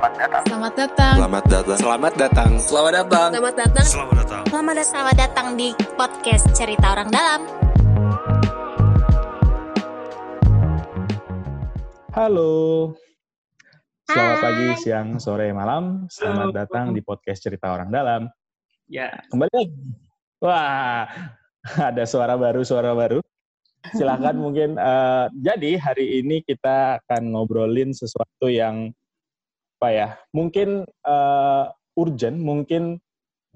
Selamat datang. Selamat datang. Selamat datang. Selamat datang. Selamat datang. Selamat datang. Selamat datang. Selamat datang. Selamat datang di podcast Cerita Orang Dalam. Halo. Selamat Hai. pagi, siang, sore, malam. Selamat Halo. datang di podcast Cerita Orang Dalam. Ya, Kembali lagi. Wah, ada suara baru, suara baru. Silahkan mungkin. eh, jadi hari ini kita akan ngobrolin sesuatu yang apa ya? Mungkin eh, urgent, mungkin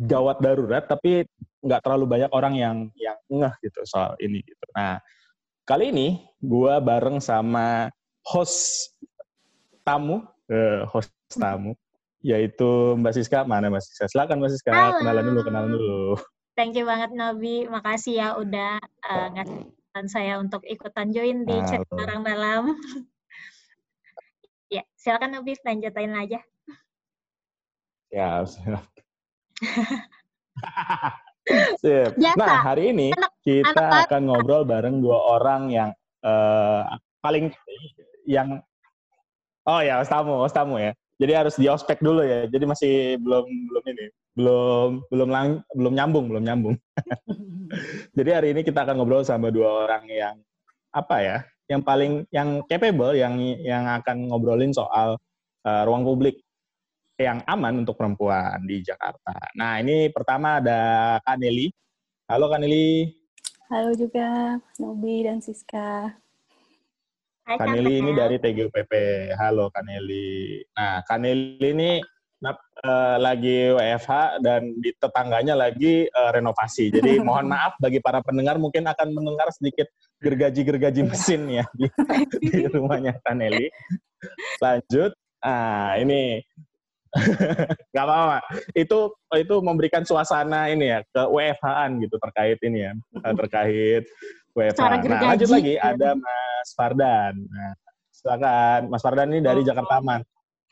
gawat darurat, tapi nggak terlalu banyak orang yang yang ngeh gitu soal ini. Gitu. Nah, kali ini gua bareng sama host tamu, eh, host tamu, yaitu Mbak Siska. Mana Mbak Siska? Silakan Mbak Siska, Halo. kenalan dulu, kenalan dulu. Thank you banget Nobi. Makasih ya udah uh, ngasih saya untuk ikutan join di Halo. Cerita Orang Dalam. Ya, silakan Nobi lanjutin aja. Ya, siap. Sip. Biasa. Nah, hari ini Anak- kita anak- akan ngobrol bareng dua orang yang eh, paling yang Oh ya, host tamu, host tamu ya. Jadi harus di ospek dulu ya. Jadi masih belum belum ini, belum belum lang, belum nyambung, belum nyambung. Jadi hari ini kita akan ngobrol sama dua orang yang apa ya? Yang paling yang capable yang yang akan ngobrolin soal eh, ruang publik yang aman untuk perempuan di Jakarta. Nah, ini pertama ada Kak Nelly. Halo Kak Nelly. Halo juga Nobi dan Siska. Hai, Nelly ini dari TGUPP. Halo Kak Nelly. Nah, Kak Nelly ini eh, lagi WFH dan di tetangganya lagi eh, renovasi. Jadi mohon maaf bagi para pendengar mungkin akan mendengar sedikit gergaji-gergaji mesin ya di, di rumahnya Kak Nelly. Lanjut. Ah, ini nggak apa-apa. Itu itu memberikan suasana ini ya ke WFH-an gitu terkait ini ya, eh, terkait WFH. Nah, lanjut lagi ada Mas Fardan. Nah, silakan Mas Fardan ini dari Oh. Jakarta Aman.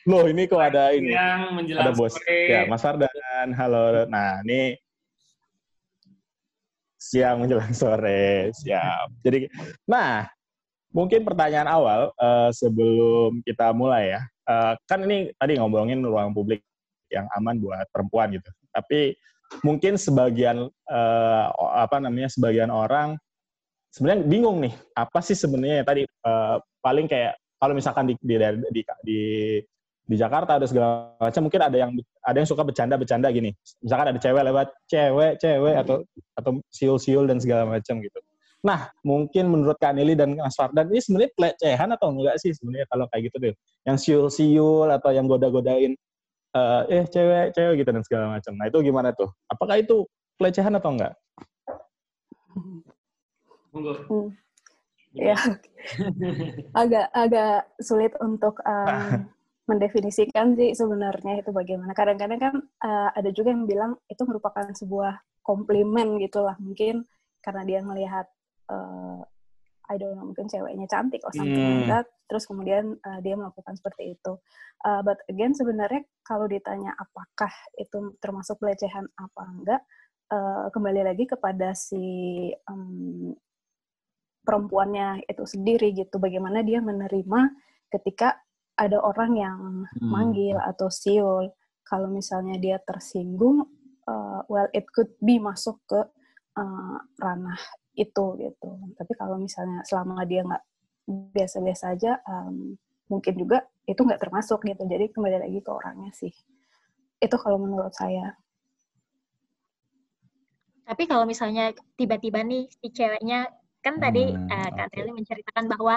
Loh, ini kok ada ini? yang menjelang Ada bos. sore. Ya, Mas Fardan. Halo. Nah, ini siang menjelang sore. Siap. Jadi, nah, mungkin pertanyaan awal eh, sebelum kita mulai ya. Eh, kan ini tadi ngomongin ruang publik yang aman buat perempuan gitu. Tapi mungkin sebagian o- apa namanya sebagian orang sebenarnya bingung nih apa sih sebenarnya tadi eh, paling kayak kalau misalkan di di di, di di Jakarta ada segala macam mungkin ada yang ada yang suka bercanda-bercanda gini. Misalkan ada cewek lewat cewek, cewek atau atau siul-siul dan segala macam gitu. Nah, mungkin menurut Kak Nili dan Mas Fardan ini sebenarnya pelecehan atau enggak sih sebenarnya kalau kayak gitu deh. Yang siul-siul atau yang goda-godain eh, eh cewek, cewek gitu dan segala macam. Nah, itu gimana tuh? Apakah itu pelecehan atau enggak? Hmm. Ya, agak agak sulit untuk um, mendefinisikan sih sebenarnya itu bagaimana. Kadang-kadang kan uh, ada juga yang bilang itu merupakan sebuah komplimen gitulah mungkin karena dia melihat uh, I don't know mungkin ceweknya cantik or something like Hmm. that. Terus kemudian uh, dia melakukan seperti itu. Uh, but again sebenarnya kalau ditanya apakah itu termasuk pelecehan apa enggak, uh, kembali lagi kepada si um, perempuannya itu sendiri gitu. Bagaimana dia menerima ketika ada orang yang Hmm. manggil atau siul. Kalau misalnya dia tersinggung, uh, well it could be masuk ke uh, ranah itu gitu. Tapi kalau misalnya selama dia nggak biasa-biasa aja, um, mungkin juga itu nggak termasuk gitu. Jadi kembali lagi ke orangnya sih. Itu kalau menurut saya. Tapi kalau misalnya tiba-tiba nih si ceweknya kan tadi Hmm, eh, Kak. Nelly menceritakan bahwa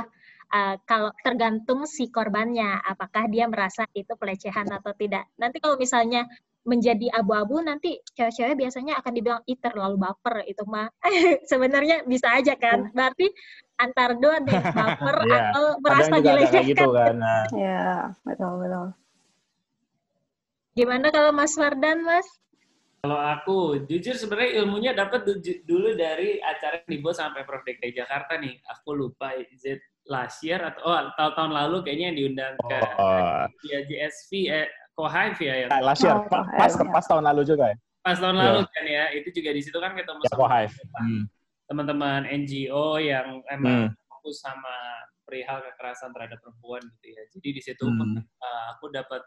eh, kalau tergantung si korbannya apakah dia merasa itu pelecehan atau tidak. Nanti kalau misalnya menjadi abu-abu nanti cewek-cewek biasanya akan dibilang ih terlalu baper itu mah sebenarnya bisa aja kan berarti antar dua nih baper Iya. atau merasa dilecehkan gitu kan. Nah, Ya, betul betul. gimana kalau Mas Fardan Mas Kalau aku, jujur sebenarnya ilmunya dapat du- dulu dari acara yang dibuat sampai Prof DKI Jakarta nih. Aku lupa, is it last year atau oh, tahun, tahun lalu kayaknya yang diundang ke oh, ya, GSV, eh, Kohive ya, yang last year, Oh, pa- pas, ya. pas tahun lalu juga ya? pas tahun Iya. lalu kan ya. Itu juga di situ kan ketemu Ya, sama. Hmm. teman-teman NGO yang emang Hmm. fokus sama perihal kekerasan terhadap perempuan gitu ya. Jadi di situ Hmm. uh, aku dapat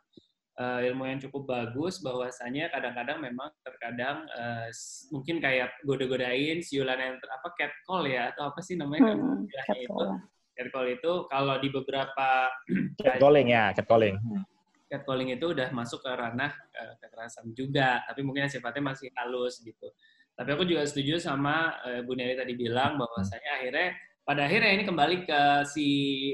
uh, ilmu yang cukup bagus bahwasanya kadang-kadang memang terkadang uh, mungkin kayak goda-godain siulan yang apa catcall ya atau apa sih namanya Hmm, kan itu catcall. catcall itu kalau di beberapa Catcalling ya, catcalling. catcalling itu udah masuk ke ranah uh, kekerasan juga tapi mungkin sifatnya masih halus gitu tapi aku juga setuju sama uh, Bu Neri tadi bilang bahwasanya akhirnya pada akhirnya ini kembali ke si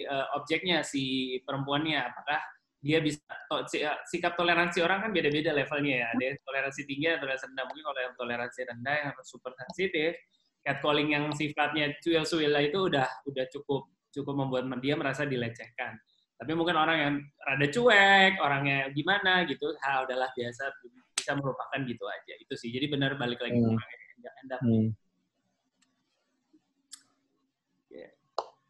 uh, objeknya si perempuannya apakah dia bisa to, uh, sikap toleransi orang kan beda-beda levelnya ya. Ada yang toleransi tinggi ada toleransi rendah. Mungkin kalau yang toleransi rendah yang super sensitif catcalling yang sifatnya cuil-cuil itu udah udah cukup cukup membuat dia merasa dilecehkan. Tapi mungkin orang yang rada cuek orangnya gimana gitu ha udahlah biasa bisa merupakan gitu aja. Itu sih. Jadi benar balik lagi ke Hmm. orang yang hendak- hendak Hmm.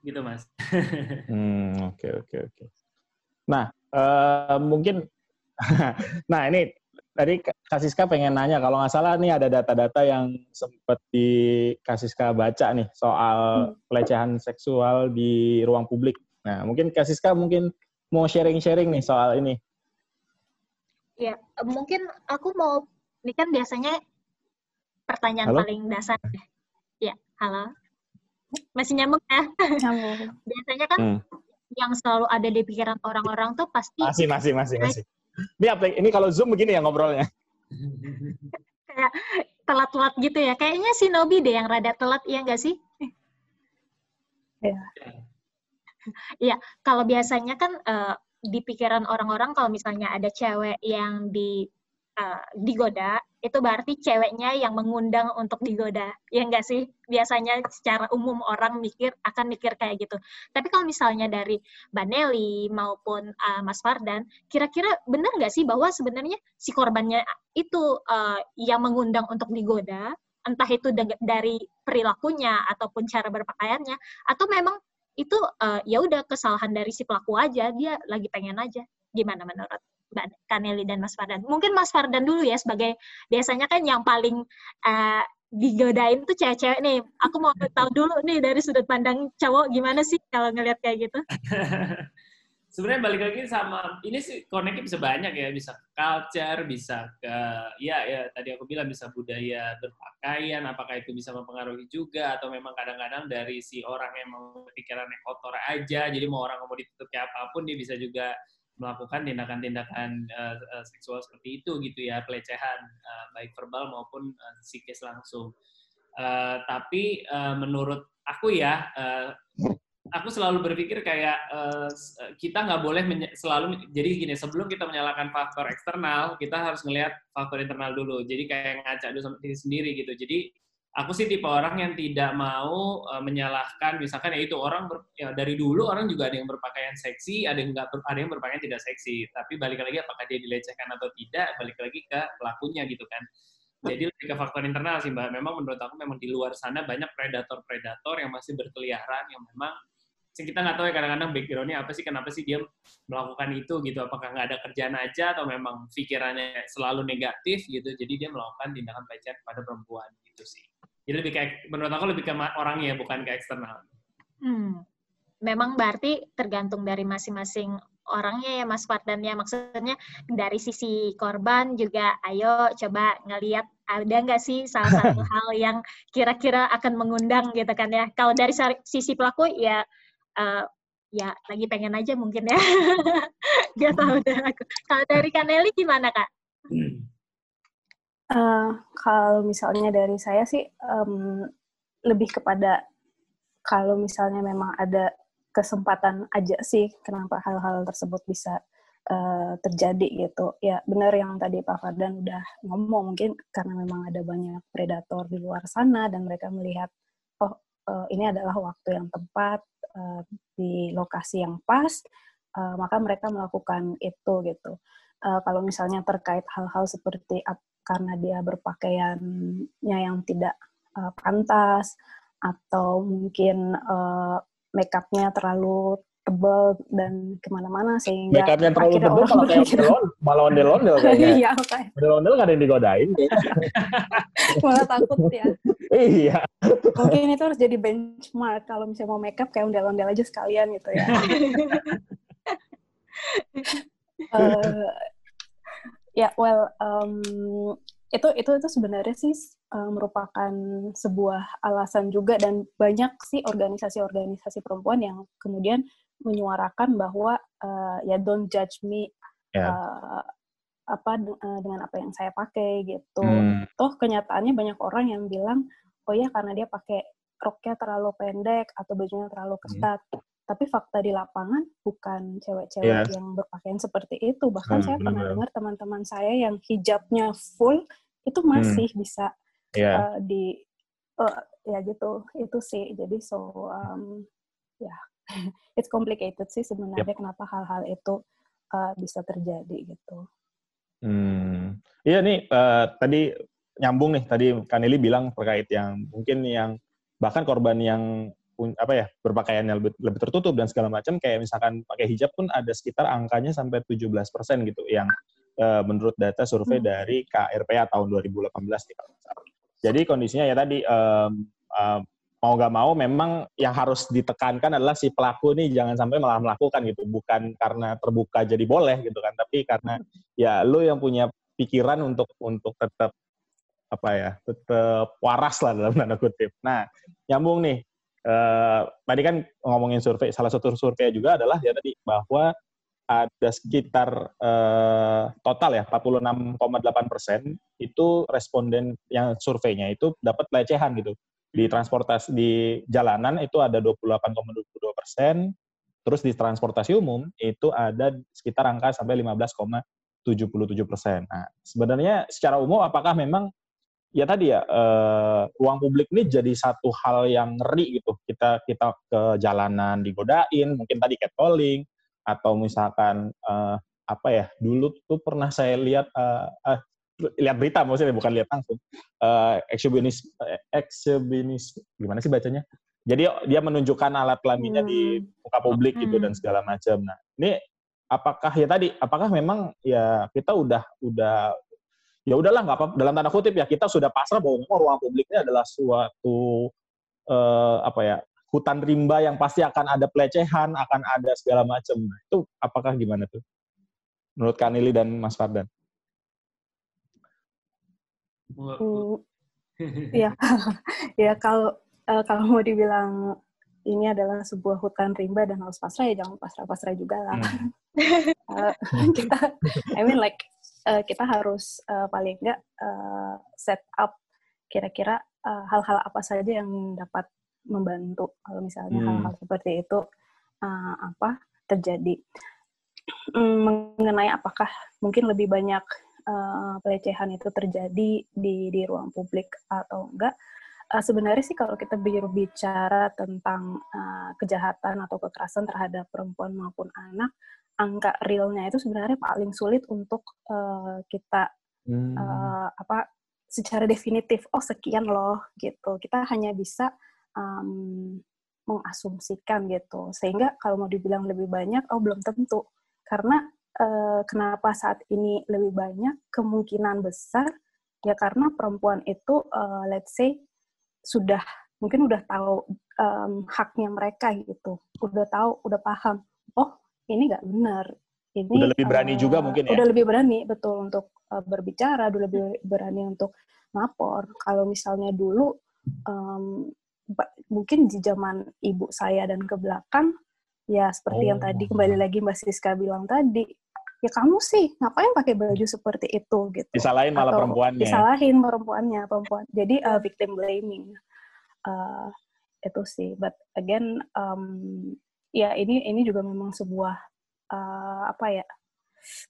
gitu mas. Hmm, oke oke oke. Nah, eh, mungkin nah ini tadi Kak Siska pengen nanya kalau nggak salah nih ada data-data yang sempat di Kak Siska baca nih soal pelecehan seksual di ruang publik. Nah, mungkin Kak Siska mungkin mau sharing-sharing nih soal ini. Ya, mungkin aku mau, ini kan biasanya pertanyaan Halo? paling dasar. ya. Ya, halo. Masih nyambung ya? Nyambung. Biasanya kan Hmm. Yang selalu ada di pikiran orang-orang tuh pasti Masih masih masih masih. Ini apa? Ini kalau Zoom begini ya ngobrolnya. kayak telat-telat gitu ya. Kayaknya si Nobi deh yang rada telat, iya nggak sih? Iya. Iya, kalau biasanya kan eh, di pikiran orang-orang kalau misalnya ada cewek yang di eh, digoda, itu berarti ceweknya yang mengundang untuk digoda. Ya nggak sih? Biasanya secara umum orang mikir akan mikir kayak gitu. Tapi kalau misalnya dari Mbak Nelly maupun eh, Mas Fardan, kira-kira benar nggak sih bahwa sebenarnya si korbannya itu eh, yang mengundang untuk digoda, entah itu dari perilakunya ataupun cara berpakaiannya, atau memang itu eh, ya udah kesalahan dari si pelaku aja, dia lagi pengen aja. Gimana menurut Mbak Kaneli dan Mas Fardan? Mungkin Mas Fardan dulu ya sebagai biasanya kan yang paling eh, digodain tuh cewek-cewek nih. Aku mau tahu dulu nih dari sudut pandang cowok gimana sih kalau ngelihat kayak gitu? sebenarnya balik lagi sama ini sih connect bisa banyak ya bisa ke culture bisa ke ya ya tadi aku bilang bisa budaya berpakaian apakah itu bisa mempengaruhi juga atau memang kadang-kadang dari si orang yang mau pikirannya kotor aja jadi mau orang mau ditutup kayak apa pun dia bisa juga melakukan tindakan-tindakan eh, seksual seperti itu gitu ya pelecehan eh, baik verbal maupun eh, psikis langsung. Eh, tapi eh, menurut aku ya eh, aku selalu berpikir kayak eh, kita nggak boleh selalu jadi gini sebelum kita menyalahkan faktor eksternal kita harus ngelihat faktor internal dulu. Jadi kayak ngaca dulu sama diri sendiri gitu. Jadi aku sih tipe orang yang tidak mau eh, menyalahkan misalkan ya itu orang ber- ya dari dulu orang juga ada yang berpakaian seksi ada yang nggak ber- ada yang berpakaian tidak seksi. Tapi balik lagi apakah dia dilecehkan atau tidak balik lagi ke pelakunya gitu kan. Jadi lebih ke faktor internal sih mbak. Memang menurut aku memang di luar sana banyak predator-predator yang masih berkeliaran yang memang kita nggak tahu ya kadang-kadang backgroundnya apa sih kenapa sih dia melakukan itu gitu. Apakah nggak ada kerjaan aja atau memang pikirannya selalu negatif gitu jadi dia melakukan tindakan pelecehan kepada perempuan gitu sih jadi lebih kayak menurut aku lebih ke orangnya bukan ke eksternal Hmm. Memang berarti tergantung dari masing-masing orangnya ya Mas Fardan ya. Maksudnya dari sisi korban juga ayo coba ngelihat ada nggak sih salah satu hal yang kira-kira akan mengundang gitu kan ya. Kalau dari sisi pelaku ya eh, ya lagi pengen aja mungkin ya. Gak tahu deh aku. Kalau dari Kaneli gimana Kak? Eh, kalau misalnya dari saya sih em, lebih kepada kalau misalnya memang ada kesempatan aja sih kenapa hal-hal tersebut bisa eh, terjadi gitu. Ya benar yang tadi Pak Fardan udah ngomong mungkin karena memang ada banyak predator di luar sana dan mereka melihat oh eh, ini adalah waktu yang tepat eh, di lokasi yang pas eh, maka mereka melakukan itu gitu. Eh, kalau misalnya terkait hal-hal seperti karena dia berpakaiannya yang tidak uh, pantas atau mungkin uh, make-upnya terlalu tebal dan ke mana-mana sehingga Make upnya terlalu tebal kalau kayak ondel malah ondel-ondel kayaknya. iya kayak Ondel-ondel nggak ada yang digodain. malah takut ya iya. mungkin itu harus jadi benchmark kalau misalnya mau makeup kayak ondel-ondel aja sekalian gitu ya Eh, Ya, well, um, itu itu itu sebenarnya sih uh, merupakan sebuah alasan juga dan banyak sih organisasi-organisasi perempuan yang kemudian menyuarakan bahwa uh, ya don't judge me yeah. Ya. uh, apa uh, dengan apa yang saya pakai gitu. Hmm. Toh kenyataannya banyak orang yang bilang oh ya karena dia pakai roknya terlalu pendek atau bajunya terlalu hmm. ketat. Hmm. Tapi fakta di lapangan bukan cewek-cewek yeah. yang berpakaian seperti itu. Bahkan hmm, saya pernah dengar teman-teman saya yang hijabnya full itu hmm. masih hmm. bisa yeah. uh, di uh, ya gitu itu sih jadi so um, ya yeah. it's complicated sih sebenarnya yep. kenapa hal-hal itu uh, bisa terjadi gitu. Hmm. Iya nih uh, tadi nyambung nih tadi Kanili bilang terkait yang mungkin yang bahkan korban yang apa ya berpakaiannya lebih, lebih tertutup dan segala macam kayak misalkan pakai hijab pun ada sekitar angkanya sampai 17% gitu yang uh, menurut data survei hmm. dari KRPA tahun 2018 nih Jadi kondisinya ya tadi um, um, mau gak mau memang yang harus ditekankan adalah si pelaku ini jangan sampai malah melakukan gitu bukan karena terbuka jadi boleh gitu kan tapi karena ya lu yang punya pikiran untuk untuk tetap apa ya tetap waras lah dalam tanda kutip. Nah nyambung nih eh, tadi kan ngomongin survei salah satu survei juga adalah ya tadi bahwa ada sekitar eh, total ya 46,8 persen itu responden yang surveinya itu dapat pelecehan gitu di transportasi di jalanan itu ada 28,22 persen terus di transportasi umum itu ada sekitar angka sampai 15,77 persen. Nah sebenarnya secara umum apakah memang ya tadi ya eh, ruang publik ini jadi satu hal yang ngeri gitu kita kita ke jalanan digodain mungkin tadi catcalling atau misalkan uh, apa ya dulu tuh pernah saya lihat uh, uh, lihat berita maksudnya bukan lihat langsung uh, eksibinis eksibinis gimana sih bacanya jadi dia menunjukkan alat kelaminnya hmm. di muka publik gitu dan hmm. segala macam nah ini apakah ya tadi apakah memang ya kita udah udah ya udahlah nggak apa dalam tanda kutip ya kita sudah pasrah bahwa ruang publiknya adalah suatu uh, apa ya hutan rimba yang pasti akan ada pelecehan, akan ada segala macam. Nah, itu apakah gimana tuh? Menurut Kanili dan Mas Fardan? Hmm, iya, ya kalau uh, kalau mau dibilang ini adalah sebuah hutan rimba dan harus pasrah ya jangan pasrah-pasrah juga lah. Hmm. uh, kita, I mean like uh, kita harus uh, paling enggak uh, set up kira-kira hal-hal uh, apa saja yang dapat membantu kalau misalnya hmm. hal-hal seperti itu uh, apa terjadi hmm, mengenai apakah mungkin lebih banyak uh, pelecehan itu terjadi di di ruang publik atau enggak uh, sebenarnya sih kalau kita berbicara tentang uh, kejahatan atau kekerasan terhadap perempuan maupun anak angka realnya itu sebenarnya paling sulit untuk uh, kita hmm. uh, apa secara definitif oh sekian loh gitu kita hanya bisa um, mengasumsikan gitu. Sehingga kalau mau dibilang lebih banyak, oh belum tentu. Karena uh, kenapa saat ini lebih banyak kemungkinan besar ya karena perempuan itu uh, let's say sudah mungkin udah tahu um, haknya mereka gitu, udah tahu, udah paham. Oh ini nggak benar. Ini udah lebih berani uh, juga mungkin ya. Udah lebih berani betul untuk uh, berbicara, udah lebih berani untuk lapor. Kalau misalnya dulu um, mungkin di zaman ibu saya dan ke belakang ya seperti oh. yang tadi kembali lagi Mbak Siska bilang tadi ya kamu sih ngapain pakai baju seperti itu gitu disalahin malah Atau perempuannya disalahin perempuannya perempuan jadi uh, victim blaming uh, itu sih but again um, ya ini ini juga memang sebuah uh, apa ya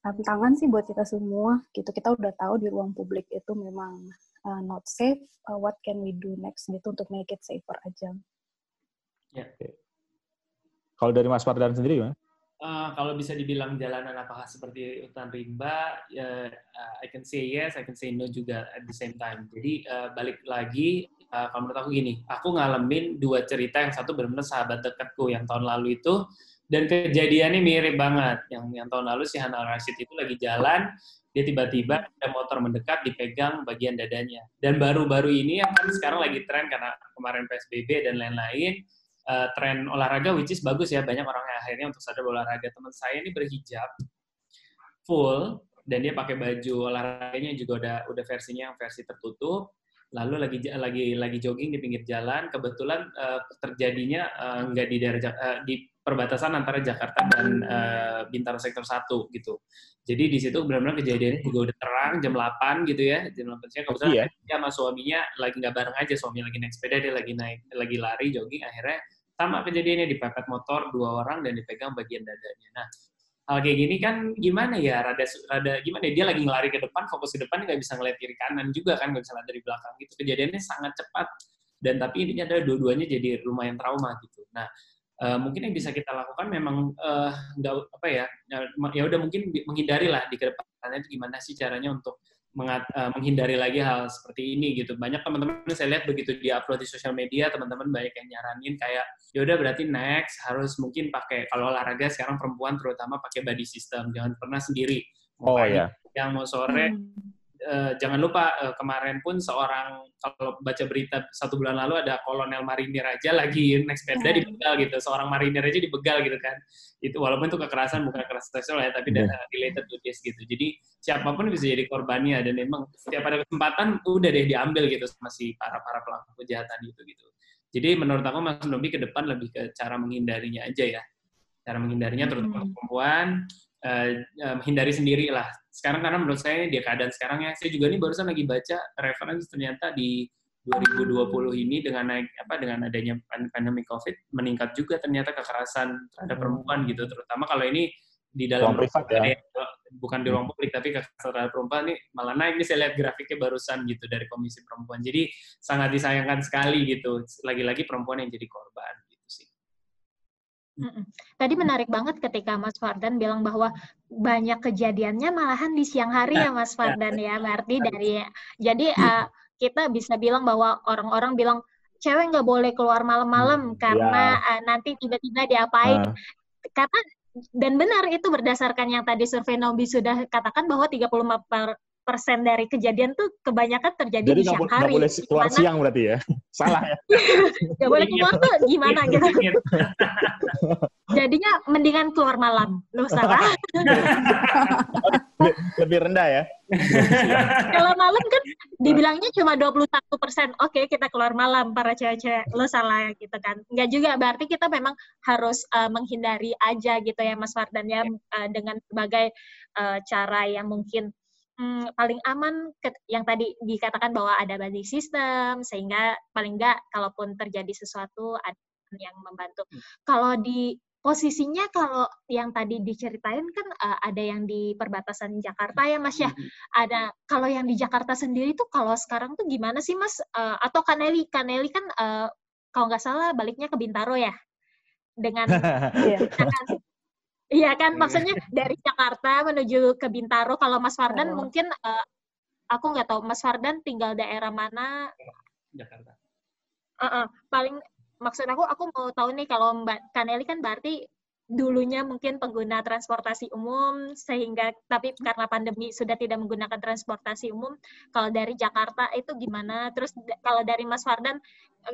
tantangan sih buat kita semua gitu kita udah tahu di ruang publik itu memang uh, not safe, uh, what can we do next gitu untuk make it safer aja. Ya. Okay. Kalau dari Mas Fardan sendiri gimana? Uh, kalau bisa dibilang jalanan apakah seperti hutan rimba, uh, I can say yes, I can say no juga at the same time. Jadi uh, balik lagi, uh, kalau menurut aku gini, aku ngalamin dua cerita yang satu benar-benar sahabat dekatku yang tahun lalu itu, dan kejadiannya mirip banget. Yang yang tahun lalu si Hana Rashid itu lagi jalan, dia tiba-tiba ada motor mendekat dipegang bagian dadanya. Dan baru-baru ini yang kan sekarang lagi tren karena kemarin PSBB dan lain-lain, uh, tren olahraga which is bagus ya, banyak orang yang akhirnya untuk sadar olahraga. Teman saya ini berhijab full, dan dia pakai baju olahraganya juga udah udah versinya yang versi tertutup lalu lagi lagi lagi jogging di pinggir jalan kebetulan uh, terjadinya uh, nggak di daerah uh, di perbatasan antara Jakarta dan uh, Bintaro sektor 1 gitu. Jadi di situ benar-benar kejadiannya juga udah terang jam 8 gitu ya. Jam 8 siang kebetulan iya. dia sama suaminya lagi nggak bareng aja, suami lagi naik sepeda, dia lagi naik lagi lari jogging akhirnya sama kejadiannya dipepet motor dua orang dan dipegang bagian dadanya. Nah, hal kayak gini kan gimana ya? Rada rada gimana ya? Dia lagi ngelari ke depan fokus ke depan nggak bisa ngeliat kiri kanan juga kan nggak bisa lihat dari belakang gitu. Kejadiannya sangat cepat. Dan tapi intinya adalah dua-duanya jadi lumayan trauma gitu. Nah uh, mungkin yang bisa kita lakukan memang uh, nggak apa ya ya udah mungkin menghindari lah di ke depannya itu gimana sih caranya untuk mengat, uh, menghindari lagi hal seperti ini gitu. Banyak teman-teman saya lihat begitu di upload di sosial media, teman-teman banyak yang nyaranin kayak ya udah berarti next harus mungkin pakai kalau olahraga sekarang perempuan terutama pakai body system, jangan pernah sendiri. Mau oh iya. Yang mau sore hmm uh, jangan lupa uh, kemarin pun seorang kalau baca berita satu bulan lalu ada kolonel marinir aja lagi naik sepeda di begal gitu seorang marinir aja dibegal gitu kan. Itu walaupun itu kekerasan bukan kekerasan seksual ya tapi yeah. related to this gitu. Jadi siapa pun bisa jadi korbannya dan memang setiap ada kesempatan udah deh diambil gitu sama si para para pelaku kejahatan itu gitu. Jadi menurut aku Mas Nobi ke depan lebih ke cara menghindarinya aja ya. Cara menghindarinya terutama hmm. perempuan uh, uh, menghindari sendiri lah. Sekarang karena menurut saya di keadaan sekarang ya, saya juga nih barusan lagi baca referensi ternyata di 2020 ini dengan naik apa dengan adanya pandemi COVID meningkat juga ternyata kekerasan terhadap perempuan gitu, terutama kalau ini di dalam ruang privat ya. bukan di ruang publik tapi kekerasan terhadap perempuan ini malah naik nih saya lihat grafiknya barusan gitu dari Komisi Perempuan. Jadi sangat disayangkan sekali gitu. Lagi-lagi perempuan yang jadi korban. Tadi menarik banget ketika Mas Fardan bilang bahwa banyak kejadiannya malahan di siang hari ya Mas Fardan ya. Berarti dari jadi uh, kita bisa bilang bahwa orang-orang bilang cewek nggak boleh keluar malam-malam hmm, karena uh, nanti tiba-tiba diapain. Uh. Kata dan benar itu berdasarkan yang tadi survei Nobi sudah katakan bahwa 35 per, persen dari kejadian tuh kebanyakan terjadi Jadi di siang hari. Jadi boleh keluar Mana? siang berarti ya? Salah ya? gak boleh keluar tuh gimana gitu. Jadinya mendingan keluar malam. Lu salah. Lebih rendah ya? Kalau malam kan dibilangnya cuma 21 persen. Oke, kita keluar malam para cewek-cewek. Lu salah gitu kan. Enggak juga, berarti kita memang harus uh, menghindari aja gitu ya Mas Fardan ya, uh, dengan sebagai uh, cara yang mungkin hmm, paling aman ke, yang tadi dikatakan bahwa ada body system sehingga paling enggak kalaupun terjadi sesuatu ada yang membantu. Hmm. Kalau di posisinya kalau yang tadi diceritain kan uh, ada yang di perbatasan Jakarta ya Mas ya. Hmm. Ada kalau yang di Jakarta sendiri tuh kalau sekarang tuh gimana sih Mas? Uh, atau Kaneli Kaneli kan uh, kalau nggak salah baliknya ke Bintaro ya dengan, dengan Iya kan, iya. maksudnya dari Jakarta menuju ke Bintaro. Kalau Mas Fardan oh. mungkin uh, aku nggak tahu Mas Fardan tinggal daerah mana? Jakarta. Uh -uh, paling maksud aku aku mau tahu nih kalau Mbak Kaneli kan berarti dulunya mungkin pengguna transportasi umum sehingga tapi karena pandemi sudah tidak menggunakan transportasi umum kalau dari Jakarta itu gimana terus kalau dari Mas Fardan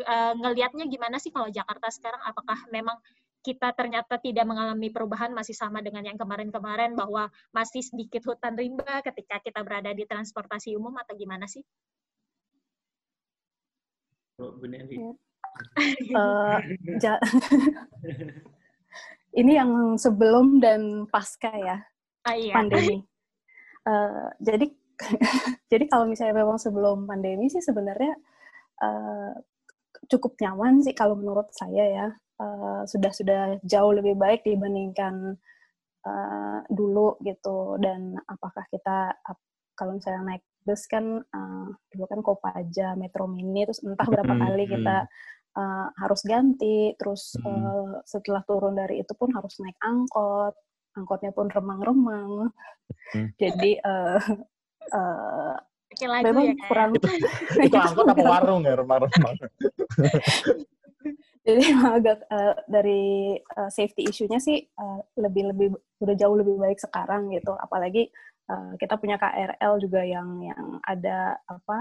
uh, ngelihatnya gimana sih kalau Jakarta sekarang apakah memang kita ternyata tidak mengalami perubahan masih sama dengan yang kemarin-kemarin bahwa masih sedikit hutan rimba ketika kita berada di transportasi umum atau gimana sih? Oh, Bu Nelly. uh, ini yang sebelum dan pasca ya ah, iya. pandemi. Uh, jadi jadi kalau misalnya memang sebelum pandemi sih sebenarnya uh, cukup nyaman sih kalau menurut saya ya uh, sudah sudah jauh lebih baik dibandingkan uh, dulu gitu. Dan apakah kita kalau misalnya naik bus kan uh, dulu kan Kopaja, Metro Mini terus entah berapa hmm, kali hmm. kita uh, harus ganti. Terus uh, setelah turun dari itu pun harus naik angkot. Angkotnya pun remang-remang. Jadi uh, uh, memang ya, kurang itu, itu angkot apa warung ya remang-remang jadi agak uh, dari uh, safety isunya sih uh, lebih lebih udah jauh lebih baik sekarang gitu apalagi uh, kita punya KRL juga yang yang ada apa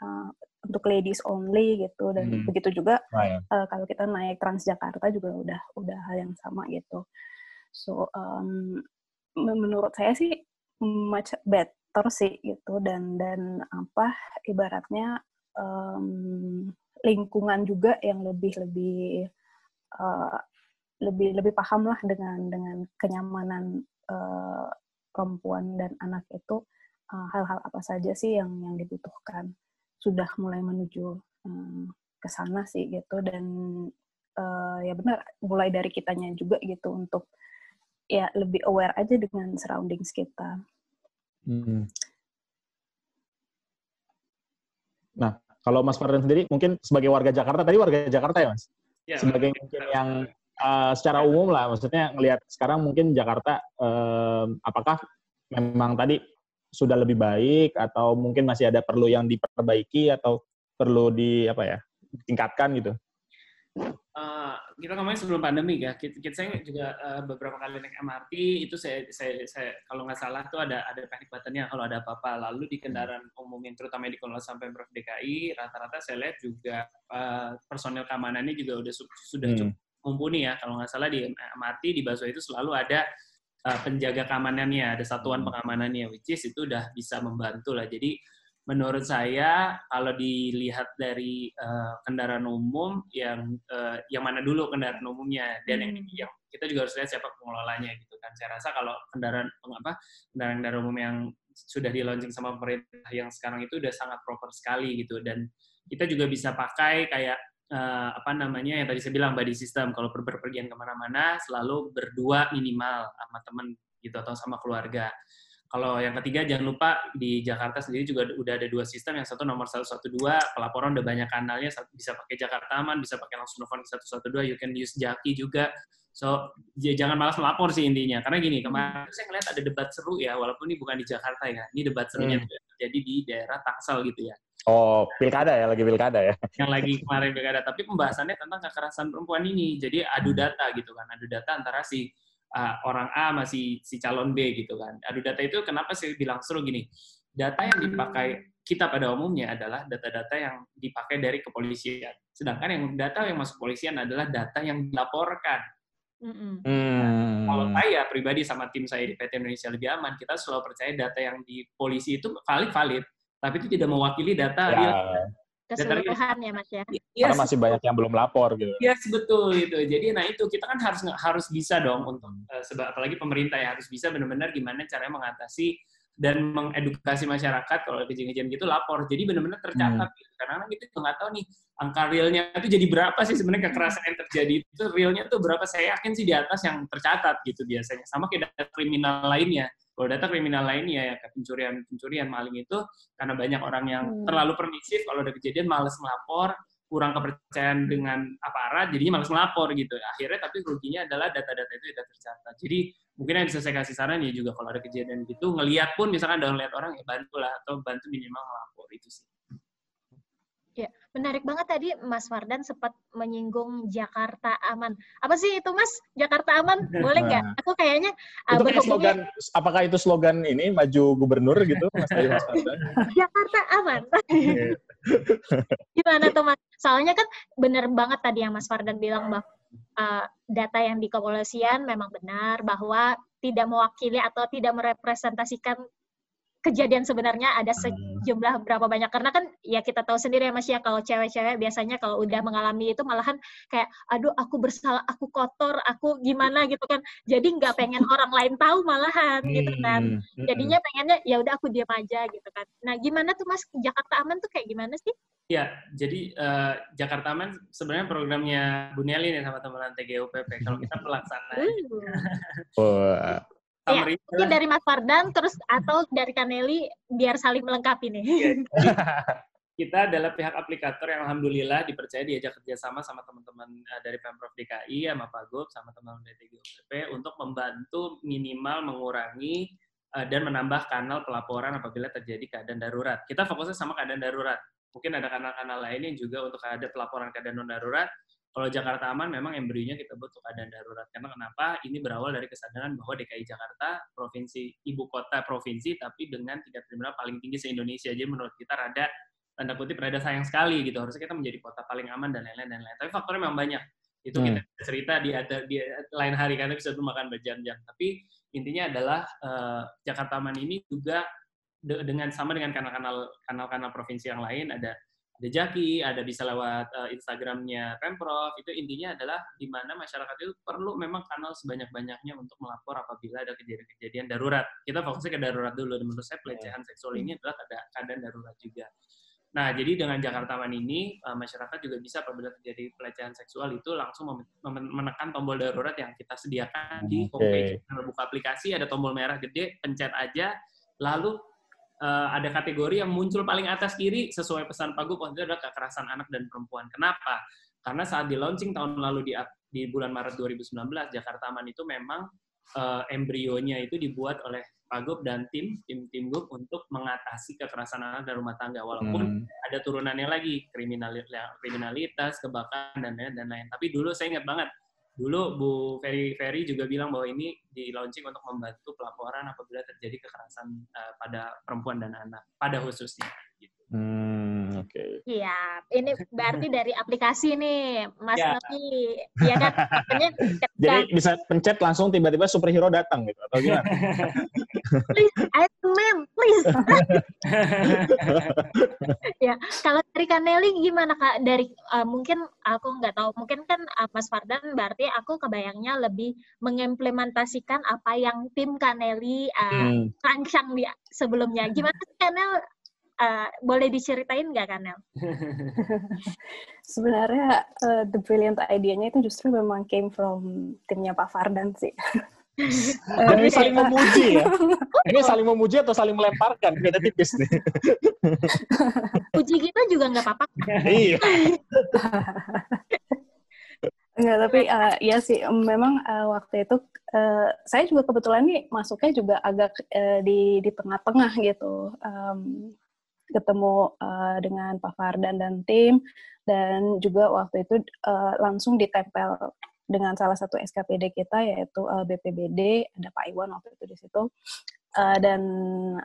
uh, untuk ladies only gitu dan hmm. begitu juga ya. uh, kalau kita naik Transjakarta juga udah udah hal yang sama gitu so um, menurut saya sih much better sih gitu dan dan apa ibaratnya um, lingkungan juga yang lebih lebih uh, lebih lebih paham lah dengan dengan kenyamanan uh, perempuan dan anak itu hal-hal uh, apa saja sih yang yang dibutuhkan sudah mulai menuju um, ke sana sih gitu dan uh, ya benar mulai dari kitanya juga gitu untuk ya lebih aware aja dengan surroundings kita. Hmm. Nah, kalau Mas Fardan sendiri mungkin sebagai warga Jakarta tadi warga Jakarta ya Mas? Ya, sebagai mungkin yang uh, secara umum lah, maksudnya ngelihat sekarang mungkin Jakarta um, apakah memang tadi sudah lebih baik atau mungkin masih ada perlu yang diperbaiki atau perlu di apa ya tingkatkan gitu? Uh, kita ngomongin sebelum pandemi ya, kita, kita saya juga uh, beberapa kali naik MRT itu saya, saya, saya kalau nggak salah tuh ada ada panic buttonnya kalau ada apa-apa. Lalu di kendaraan umum yang terutama di dikelola sampai Pemprov DKI, rata-rata saya lihat juga uh, personel keamanannya juga udah sudah hmm. cukup mumpuni ya. Kalau nggak salah di MRT di Baso itu selalu ada uh, penjaga keamanannya, ada satuan hmm. pengamanannya, which is itu udah bisa membantu lah. Jadi menurut saya kalau dilihat dari uh, kendaraan umum yang uh, yang mana dulu kendaraan umumnya dan hmm. yang, yang kita juga harus lihat siapa pengelolanya gitu kan. Saya rasa kalau kendaraan apa kendaraan kendaraan umum yang sudah di launching sama pemerintah yang sekarang itu udah sangat proper sekali gitu dan kita juga bisa pakai kayak uh, apa namanya yang tadi saya bilang body system kalau berpergian ke mana-mana selalu berdua minimal sama teman gitu atau sama keluarga kalau yang ketiga jangan lupa di Jakarta sendiri juga udah ada dua sistem. Yang satu nomor 112 pelaporan udah banyak kanalnya bisa pakai Jakarta Aman, bisa pakai langsung telepon ke 112, you can use Jaki juga. So jangan malas melapor sih intinya. Karena gini, kemarin saya ngeliat ada debat seru ya, walaupun ini bukan di Jakarta ya. Ini debat serunya hmm. terjadi di daerah Tangsel gitu ya. Oh, pilkada ya, lagi pilkada ya. Yang lagi kemarin pilkada, tapi pembahasannya tentang kekerasan perempuan ini. Jadi adu hmm. data gitu kan, adu data antara si uh, orang A masih si calon B gitu kan. Adu data itu kenapa sih bilang seru gini? Data yang dipakai kita pada umumnya adalah data-data yang dipakai dari kepolisian. Sedangkan yang data yang masuk kepolisian adalah data yang dilaporkan. Mm-hmm. Nah, kalau saya pribadi sama tim saya di PT Indonesia Lebih Aman, kita selalu percaya data yang di polisi itu valid-valid, tapi itu tidak mewakili data ya. real keseluruhan ya mas ya. Yes. Karena masih banyak yang belum lapor gitu. Iya yes, betul itu. Jadi nah itu kita kan harus harus bisa dong untuk uh, sebab apalagi pemerintah ya harus bisa benar-benar gimana caranya mengatasi dan mengedukasi masyarakat kalau kejadian-kejadian gitu lapor. Jadi benar-benar tercatat hmm. gitu. Karena kan kita nggak tahu nih angka realnya itu jadi berapa sih sebenarnya kekerasan yang terjadi itu realnya tuh berapa saya yakin sih di atas yang tercatat gitu biasanya. Sama kayak kriminal lainnya kalau data kriminal lainnya ya kayak pencurian pencurian maling itu karena banyak orang yang hmm. terlalu permisif kalau ada kejadian males melapor kurang kepercayaan dengan aparat jadinya males melapor gitu. Akhirnya tapi ruginya adalah data-data itu tidak tercatat. Jadi mungkin yang bisa saya kasih saran ya juga kalau ada kejadian gitu ngelihat pun misalkan ada ngelihat orang ya bantulah atau bantu minimal melapor itu sih menarik banget tadi Mas Fardan sempat menyinggung Jakarta Aman. Apa sih itu Mas? Jakarta Aman? Boleh nggak? Nah. Aku kayaknya uh, itu kayak slogan, apakah itu slogan ini maju gubernur gitu Mas, Mas Fardan? Jakarta Aman. Gimana tuh Mas? Soalnya kan benar banget tadi yang Mas Fardan bilang bahwa uh, data yang di kepolisian memang benar bahwa tidak mewakili atau tidak merepresentasikan kejadian sebenarnya ada hmm. sejumlah berapa banyak karena kan ya kita tahu sendiri ya Mas ya kalau cewek-cewek biasanya kalau udah mengalami itu malahan kayak aduh aku bersalah aku kotor aku gimana gitu kan jadi nggak pengen orang lain tahu malahan gitu kan hmm. jadinya pengennya ya udah aku diam aja gitu kan nah gimana tuh Mas Jakarta Aman tuh kayak gimana sih Ya, jadi uh, Jakarta Aman sebenarnya programnya Bu Nelly nih sama teman-teman TGUPP. Kalau kita pelaksana. Uh. Ya, mungkin dari Mas Fardan terus atau dari Kaneli biar saling melengkapi nih. Iya. kita adalah pihak aplikator yang alhamdulillah dipercaya diajak kerjasama sama teman-teman uh, dari Pemprov DKI, sama Pak Gub, sama teman-teman dari TGOPP untuk membantu minimal mengurangi uh, dan menambah kanal pelaporan apabila terjadi keadaan darurat. Kita fokusnya sama keadaan darurat. Mungkin ada kanal-kanal lainnya juga untuk ada pelaporan keadaan non darurat kalau Jakarta aman memang berinya kita butuh keadaan darurat. Karena kenapa? Ini berawal dari kesadaran bahwa DKI Jakarta provinsi ibu kota provinsi tapi dengan tingkat kriminal paling tinggi se-Indonesia. Jadi menurut kita rada tanda kutip rada sayang sekali gitu. Harusnya kita menjadi kota paling aman dan lain-lain dan lain-lain. Tapi faktornya memang banyak. Itu Hmm. kita cerita di ada di lain hari karena bisa tuh makan berjam-jam. Tapi intinya adalah eh, Jakarta Aman ini juga de- dengan sama dengan kanal-kanal kanal-kanal provinsi yang lain ada ada Jaki, ada bisa lewat eh, Instagramnya Pemprov. Itu intinya adalah di mana masyarakat itu perlu memang kanal sebanyak-banyaknya untuk melapor apabila ada kejadian-kejadian darurat. Kita fokusnya ke darurat dulu. Dan menurut saya pelecehan seksual ini adalah keada- keadaan darurat juga. Nah, jadi dengan Jakarta Aman ini, eh, masyarakat juga bisa apabila terjadi pelecehan seksual itu langsung menekan tombol darurat yang kita sediakan di homepage. Kalau buka aplikasi, ada tombol merah gede, pencet aja, lalu eh, ada kategori yang muncul paling atas kiri sesuai pesan Pak Gup, itu adalah kekerasan anak dan perempuan. Kenapa? Karena saat di launching tahun lalu di, di bulan Maret 2019, Jakarta Aman itu memang eh, embrionya itu dibuat oleh Pak Gup dan tim, tim tim Gup untuk mengatasi kekerasan anak dan rumah tangga. Walaupun Hmm. ada turunannya lagi kriminali- kriminalitas, kebakaran dan lain dan lain. Tapi dulu saya ingat banget dulu Bu Ferry Ferry juga bilang bahwa ini di launching untuk membantu pelaporan apabila terjadi kekerasan eh, pada perempuan dan anak pada khususnya. Gitu. Hmm, oke. Iya, ini berarti dari aplikasi nih, Mas Ya. Novi. Iya kan? Jadi bisa pencet langsung tiba-tiba superhero datang gitu atau gimana? please, Iron Man, please. ya, kalau dari Kaneli gimana Kak? Dari uh, mungkin aku nggak tahu, mungkin kan uh, Mas Fardan berarti aku kebayangnya lebih mengimplementasikan apa yang tim Kaneli uh, Hmm. rancang di sebelumnya. Gimana sih Kanel? Uh, boleh diceritain nggak Kanel? Sebenarnya eh, the brilliant idea-nya itu justru memang came from timnya Pak Fardan sih. Jadi Eh, saling kita- memuji ya. Ini saling memuji atau saling melemparkan? Beda tipis nih. Uji kita juga nggak apa-apa. iya. Enggak, tapi eh, ya sih memang eh, waktu itu eh, saya juga kebetulan nih masuknya juga agak eh, di di tengah-tengah gitu. Em, ketemu eh, dengan Pak Fardan dan tim dan juga waktu itu eh, langsung ditempel dengan salah satu SKPD kita yaitu eh, BPBD ada Pak Iwan waktu itu di situ. Eh, dan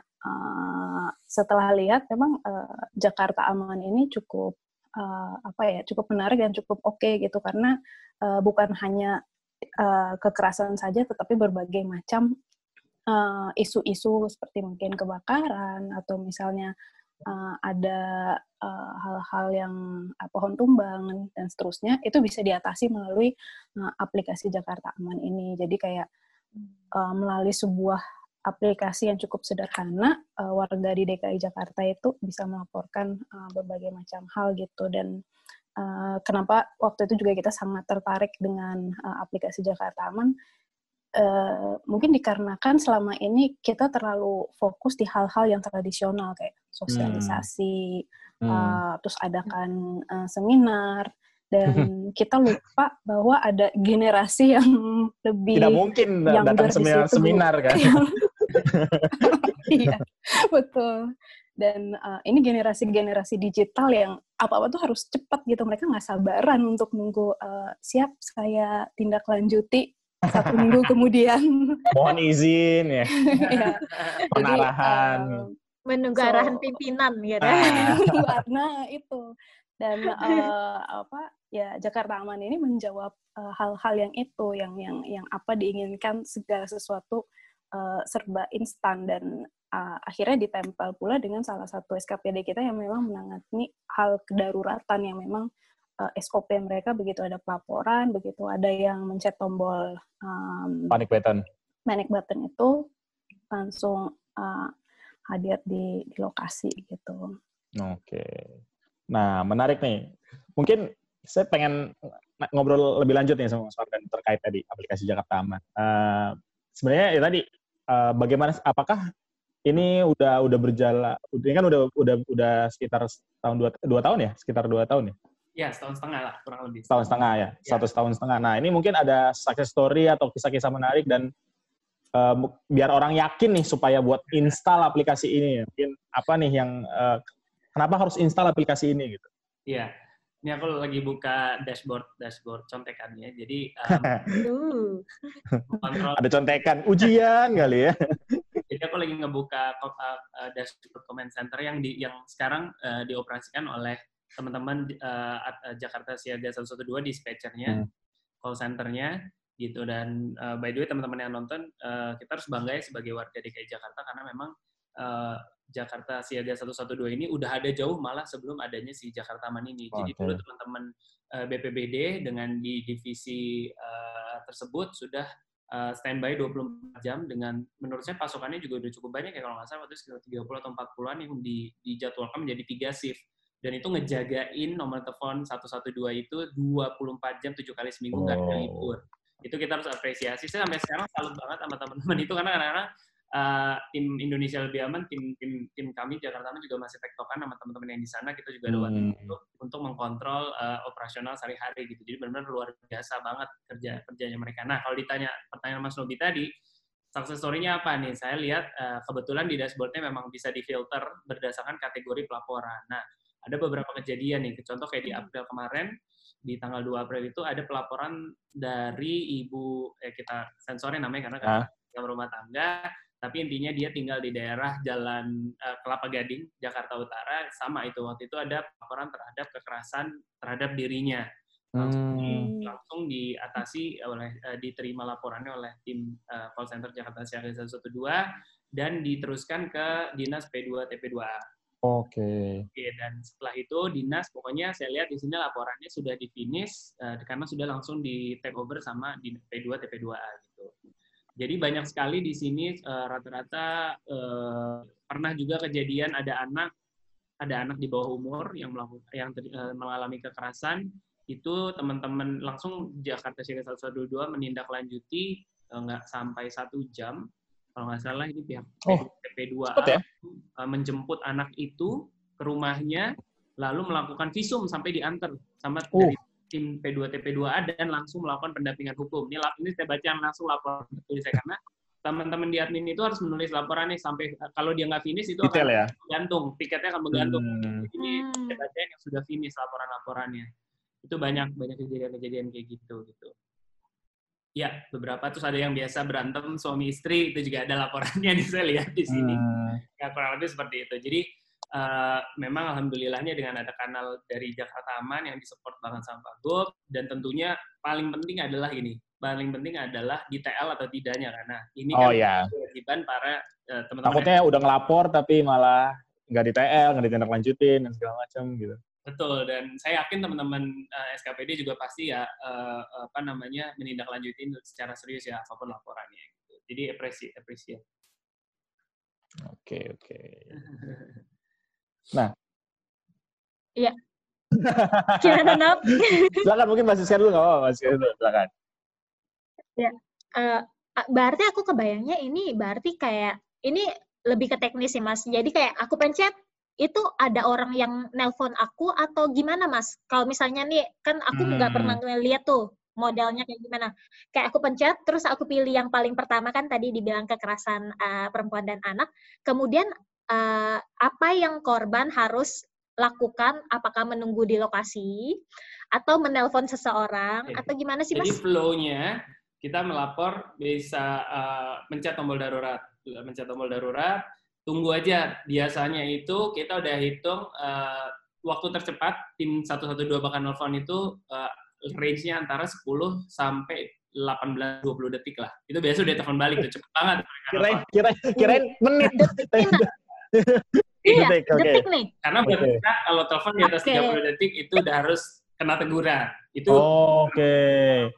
eh, setelah lihat memang eh, Jakarta Aman ini cukup eh, apa ya cukup menarik dan cukup oke gitu karena eh, bukan hanya eh, kekerasan saja tetapi berbagai macam isu-isu seperti mungkin kebakaran atau misalnya eh, ada eh, hal-hal yang eh, pohon tumbang dan seterusnya itu bisa diatasi melalui eh, aplikasi Jakarta Aman ini. Jadi kayak eh, melalui sebuah aplikasi yang cukup sederhana eh, warga di DKI Jakarta itu bisa melaporkan eh, berbagai macam hal gitu. Dan kenapa waktu itu juga kita sangat tertarik dengan aplikasi Jakarta Aman eh, mungkin dikarenakan selama ini kita terlalu fokus di hal-hal yang tradisional kayak sosialisasi Hmm. eh, terus adakan eh, seminar dan kita lupa bahwa ada generasi yang lebih Tidak mungkin yang datang seminar, seminar kan. iya betul. Dan uh, ini generasi-generasi digital yang apa-apa tuh harus cepat gitu. Mereka nggak sabaran untuk nunggu uh, siap saya tindak lanjuti satu minggu kemudian Mohon izin ya. ya. Penarahan. Jadi, um, Menunggu So- arahan pimpinan gitu. Nah itu dan eh, apa ya Jakarta Aman ini menjawab eh, hal-hal yang itu yang yang yang apa diinginkan segala sesuatu eh, serba instan dan eh, akhirnya ditempel pula dengan salah satu SKPD kita yang memang menangani hal kedaruratan yang memang eh, SOP mereka begitu ada pelaporan begitu ada yang mencet tombol um, Panic button. panic button itu langsung eh, hadir di, di lokasi gitu. Oke. Nah, menarik nih. Mungkin saya pengen ng- ngobrol lebih lanjut nih sama Mas Fardan terkait tadi aplikasi Jakarta Aman. Eh, sebenarnya ya tadi eh, bagaimana apakah ini udah udah berjalan ini kan udah udah udah sekitar tahun dua, dua tahun ya sekitar dua tahun ya Ya, setahun setengah lah, kurang lebih. setahun setengah ya Ya. satu setahun setengah nah ini mungkin ada success story atau kisah-kisah menarik dan mu- biar orang yakin nih supaya buat install aplikasi ini ya. mungkin apa nih yang eh, kenapa harus install aplikasi ini gitu Iya. Ini aku lagi buka dashboard dashboard contekannya. Jadi um, Uh. kontrol. ada contekan ujian kali ya Jadi aku lagi ngebuka uh, uh, dashboard comment center yang di yang sekarang uh, dioperasikan oleh teman-teman uh, Jakarta Siaga 112 dispatchernya. Hmm. call centernya gitu dan uh, by the way teman-teman yang nonton uh, kita harus bangga ya sebagai warga DKI Jakarta karena memang uh, Jakarta Siaga 112 ini udah ada jauh malah sebelum adanya si Jakarta Aman ini. Jadi dulu teman-teman uh, BPBD dengan di divisi uh, tersebut sudah uh, standby 24 jam dengan menurut saya pasokannya juga udah cukup banyak ya kalau nggak salah waktu sekitar 30 atau 40-an yang di, dijadwalkan menjadi tiga shift dan itu ngejagain nomor telepon 112 itu 24 jam 7 kali seminggu nggak oh. ada libur. Itu kita harus apresiasi. Saya sampai sekarang salut banget sama teman-teman itu karena kadang-kadang uh, tim Indonesia lebih aman, tim tim tim kami Jakarta Aman juga masih tektokan sama teman-teman yang di sana. Kita juga ada waktu hmm. untuk untuk mengkontrol uh, operasional sehari-hari gitu. Jadi benar-benar luar biasa banget kerja kerjanya mereka. Nah kalau ditanya pertanyaan Mas Nobi tadi, success story-nya apa nih? Saya lihat uh, kebetulan di dashboard-nya memang bisa difilter berdasarkan kategori pelaporan. Nah ada beberapa kejadian nih, contoh kayak di April kemarin, di tanggal 2 April itu ada pelaporan dari ibu, eh kita sensornya namanya karena kan ah. rumah tangga, tapi intinya dia tinggal di daerah Jalan uh, Kelapa Gading, Jakarta Utara, sama itu waktu itu ada laporan terhadap kekerasan terhadap dirinya. Langsung, hmm. langsung diatasi oleh uh, diterima laporannya oleh tim uh, call center Jakarta Siaga 112 dan diteruskan ke Dinas P2 TP2A. Oke. Okay. Oke, dan setelah itu dinas pokoknya saya lihat di sini laporannya sudah di finish uh, karena sudah langsung di take over sama di P2 TP2A gitu. Jadi banyak sekali di sini uh, rata-rata uh, pernah juga kejadian ada anak ada anak di bawah umur yang melakukan yang uh, mengalami kekerasan itu teman-teman langsung Jakarta Siaga 112 menindaklanjuti nggak sampai satu jam kalau nggak salah ini pihak oh, TP2A ya? Menjemput anak itu ke rumahnya lalu melakukan visum sampai diantar sama oh. dari tim P2 TP2A dan langsung melakukan pendampingan hukum. Ini ini saya baca langsung laporan saya karena teman-teman di admin itu harus menulis laporannya sampai kalau dia nggak finish itu Detail akan ya? gantung tiketnya akan bergantung. Hmm. Jadi saya baca yang sudah finish laporan-laporannya. Itu banyak banyak kejadian-kejadian kayak gitu gitu. Ya, beberapa terus ada yang biasa berantem suami istri itu juga ada laporannya nih saya lihat di sini. Hmm. Ya kurang lebih seperti itu. Jadi uh, memang alhamdulillahnya dengan ada kanal dari Jakarta Aman yang disupport banget sama Pak dan tentunya paling penting adalah ini. Paling penting adalah di TL atau tidaknya karena ini oh, kan ya. kewajiban para uh, teman-teman. Takutnya udah ngelapor tapi malah nggak di TL, nggak ditindaklanjutin dan segala macam gitu. Betul dan saya yakin teman-teman uh, eh, SKPD juga pasti ya uh, apa namanya menindaklanjuti secara serius ya apa pun laporannya. Gitu. Jadi apresi apresiasi. Oke oke. Nah. Iya. Gimana Nop? silakan mungkin masih share dulu nggak apa-apa masih dulu silakan. Ya. Uh, berarti aku kebayangnya ini berarti kayak ini lebih ke teknis sih mas. Jadi kayak aku pencet itu ada orang yang nelpon aku atau gimana mas? Kalau misalnya nih kan aku nggak hmm. pernah ngeliat tuh modelnya kayak gimana. Kayak aku pencet, terus aku pilih yang paling pertama kan tadi dibilang kekerasan uh, perempuan dan anak. Kemudian uh, apa yang korban harus lakukan? Apakah menunggu di lokasi atau menelpon seseorang Oke. atau gimana sih mas? Jadi flow-nya kita melapor bisa uh, mencet tombol darurat, mencet tombol darurat, tunggu aja. Biasanya itu kita udah hitung uh, waktu tercepat tim 112 bakal nelfon itu uh, range-nya antara 10 sampai 18 20 detik lah. Itu biasa udah telepon balik tuh cepet banget. Kirain kirain kirain menit. Iya, detik, okay. detik nih. Karena okay. kita kalau telepon di atas okay. 30 detik itu udah harus kena teguran. Itu oh, Oke.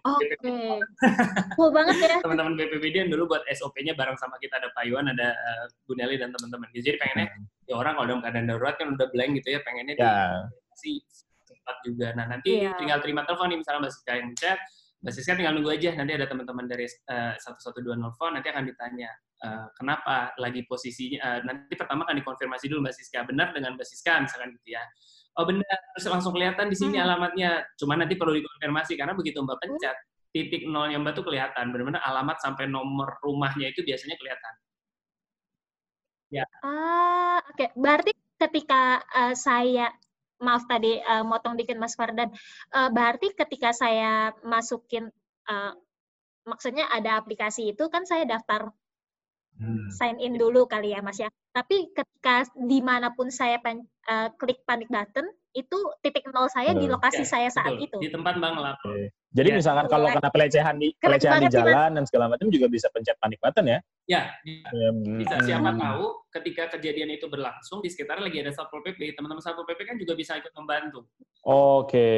Oke. Okay. Cool banget ya. Teman-teman BPBD yang dulu buat SOP-nya bareng sama kita ada Pak Iwan, ada uh, Bu Nelly dan teman-teman. Jadi pengennya hmm. ya orang kalau dalam keadaan darurat kan udah blank gitu ya, pengennya yeah. di cepat juga. Nah, nanti yeah. tinggal terima telepon nih misalnya Mbak Siska yang chat, Mbak Siska tinggal nunggu aja, nanti ada teman-teman dari uh, 112 nelfon, nanti akan ditanya, uh, kenapa lagi posisinya, uh, nanti pertama akan dikonfirmasi dulu Mbak Siska, benar dengan Mbak Siska misalkan gitu ya oh benar. Terus langsung kelihatan di sini hmm. alamatnya. Cuma nanti perlu dikonfirmasi karena begitu mbak pencet titik nolnya mbak tuh kelihatan. Benar-benar alamat sampai nomor rumahnya itu biasanya kelihatan. Ya. Ah oke. Okay. berarti ketika uh, saya maaf tadi uh, motong dikit Mas Fardan. Uh, berarti ketika saya masukin uh, maksudnya ada aplikasi itu kan saya daftar hmm. sign in dulu kali ya Mas ya. Tapi ketika di mana pun saya pen, uh, klik panic button, itu titik nol saya di lokasi Ya, saya saat betul. itu. Di tempat Bang ngelapor. Oke. Jadi Ya. misalkan kalau Keren. kena pelecehan di Keren pelecehan di jalan dan segala macam juga bisa pencet panik button ya. Ya, di- bisa Hmm. siapa tahu ketika kejadian itu berlangsung di sekitar lagi ada satpol pp teman-teman satpol pp kan juga bisa ikut membantu Oke.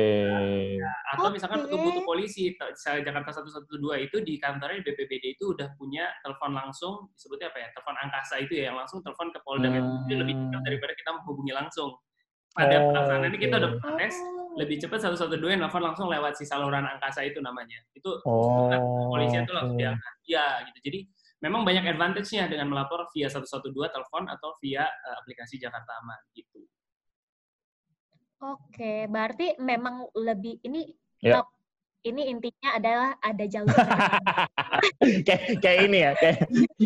atau misalkan Oke. butuh butuh polisi misalnya Jakarta 112 itu di kantornya di BPBD itu udah punya telepon langsung disebutnya apa ya telepon angkasa itu ya yang langsung telepon ke Polda Hmm. Itu lebih cepat daripada kita menghubungi langsung pada Oh, pelaksanaan ini kita udah protes lebih cepat 112 yang telepon langsung lewat si saluran angkasa itu namanya itu Oh. polisian itu langsung oke. diangkat ya gitu jadi memang banyak advantage-nya dengan melapor via 112 telepon atau via eh, aplikasi Jakarta Aman gitu Oke, berarti memang lebih ini Ya. top. Ini intinya adalah ada jalur. kayak kayak ini ya, kayak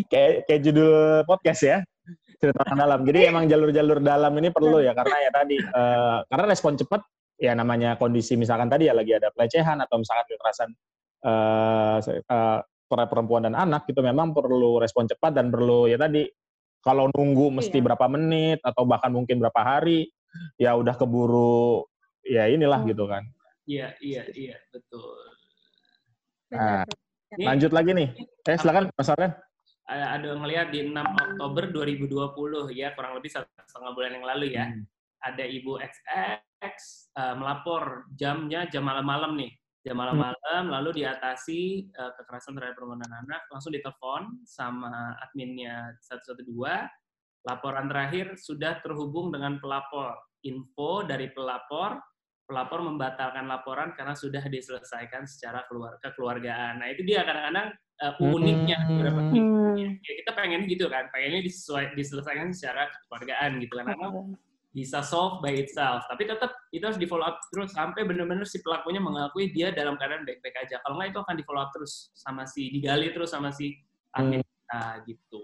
kayak kayak judul podcast ya. Cerita orang dalam. Jadi emang jalur-jalur dalam ini perlu ya karena ya tadi eh, karena respon cepat ya namanya kondisi misalkan tadi ya lagi ada pelecehan atau misalkan kekerasan eh eh, para perempuan dan anak itu memang perlu respon cepat dan perlu ya tadi kalau nunggu mesti Iya. berapa menit atau bahkan mungkin berapa hari ya udah keburu ya inilah Hmm. gitu kan. iya iya iya betul Nah, Ini lanjut lagi nih. Eh silakan Mas Aryan. Ada ngelihat di 6 Oktober 2020 ya kurang lebih satu setengah bulan yang lalu ya. Hmm. ada ibu XX eh, melapor jamnya jam malam-malam nih. Jam malam-malam lalu diatasi eh, kekerasan terhadap perempuan dan anak langsung ditelepon sama adminnya 112 laporan terakhir sudah terhubung dengan pelapor. Info dari pelapor pelapor membatalkan laporan karena sudah diselesaikan secara keluar kekeluargaan. Nah itu dia kadang-kadang eh, uniknya beberapa Hmm. ya kita pengen gitu kan pengennya disesuai diselesaikan secara kekeluargaan gitu kan karena bisa solve by itself. Tapi tetap itu harus di follow up terus sampai benar-benar si pelakunya mengakui dia dalam keadaan baik-baik aja. Kalau nggak itu akan di follow up terus sama si digali terus sama si admin kita gitu.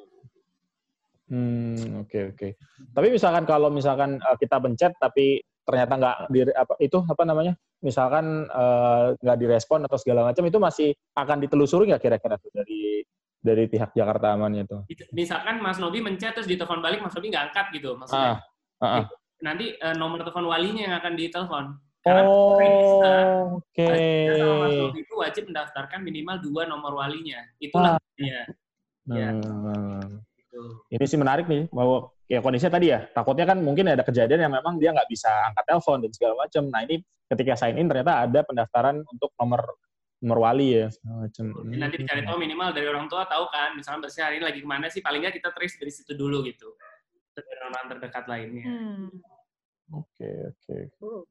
Hmm, oke oke. Tapi misalkan kalau misalkan eh, kita pencet tapi ternyata nggak di apa itu apa namanya? Misalkan eh, nggak direspon atau segala macam itu masih akan ditelusuri nggak kira-kira tuh dari dari pihak Jakarta Aman itu? misalkan Mas Nobi mencet terus ditelepon balik Mas Nobi nggak angkat gitu maksudnya Ah, ah, ah. nanti eh, nomor telepon walinya yang akan ditelepon karena Oh, bisa oke. Sama Mas Nobi itu wajib mendaftarkan minimal dua nomor walinya itulah ya ya Hmm. gitu. Ini sih menarik nih, bahwa ya kondisinya tadi ya, takutnya kan mungkin ada kejadian yang memang dia nggak bisa angkat telepon dan segala macam. Nah ini ketika sign in ternyata ada pendaftaran untuk nomor nomor wali ya segala macam. Jadi nanti dicari tahu minimal dari orang tua tahu kan, misalnya Mbak hari ini lagi ke mana sih, paling nggak kita trace dari situ dulu gitu. Terus dari orang terdekat lainnya. Hmm. Oke oke. Uh.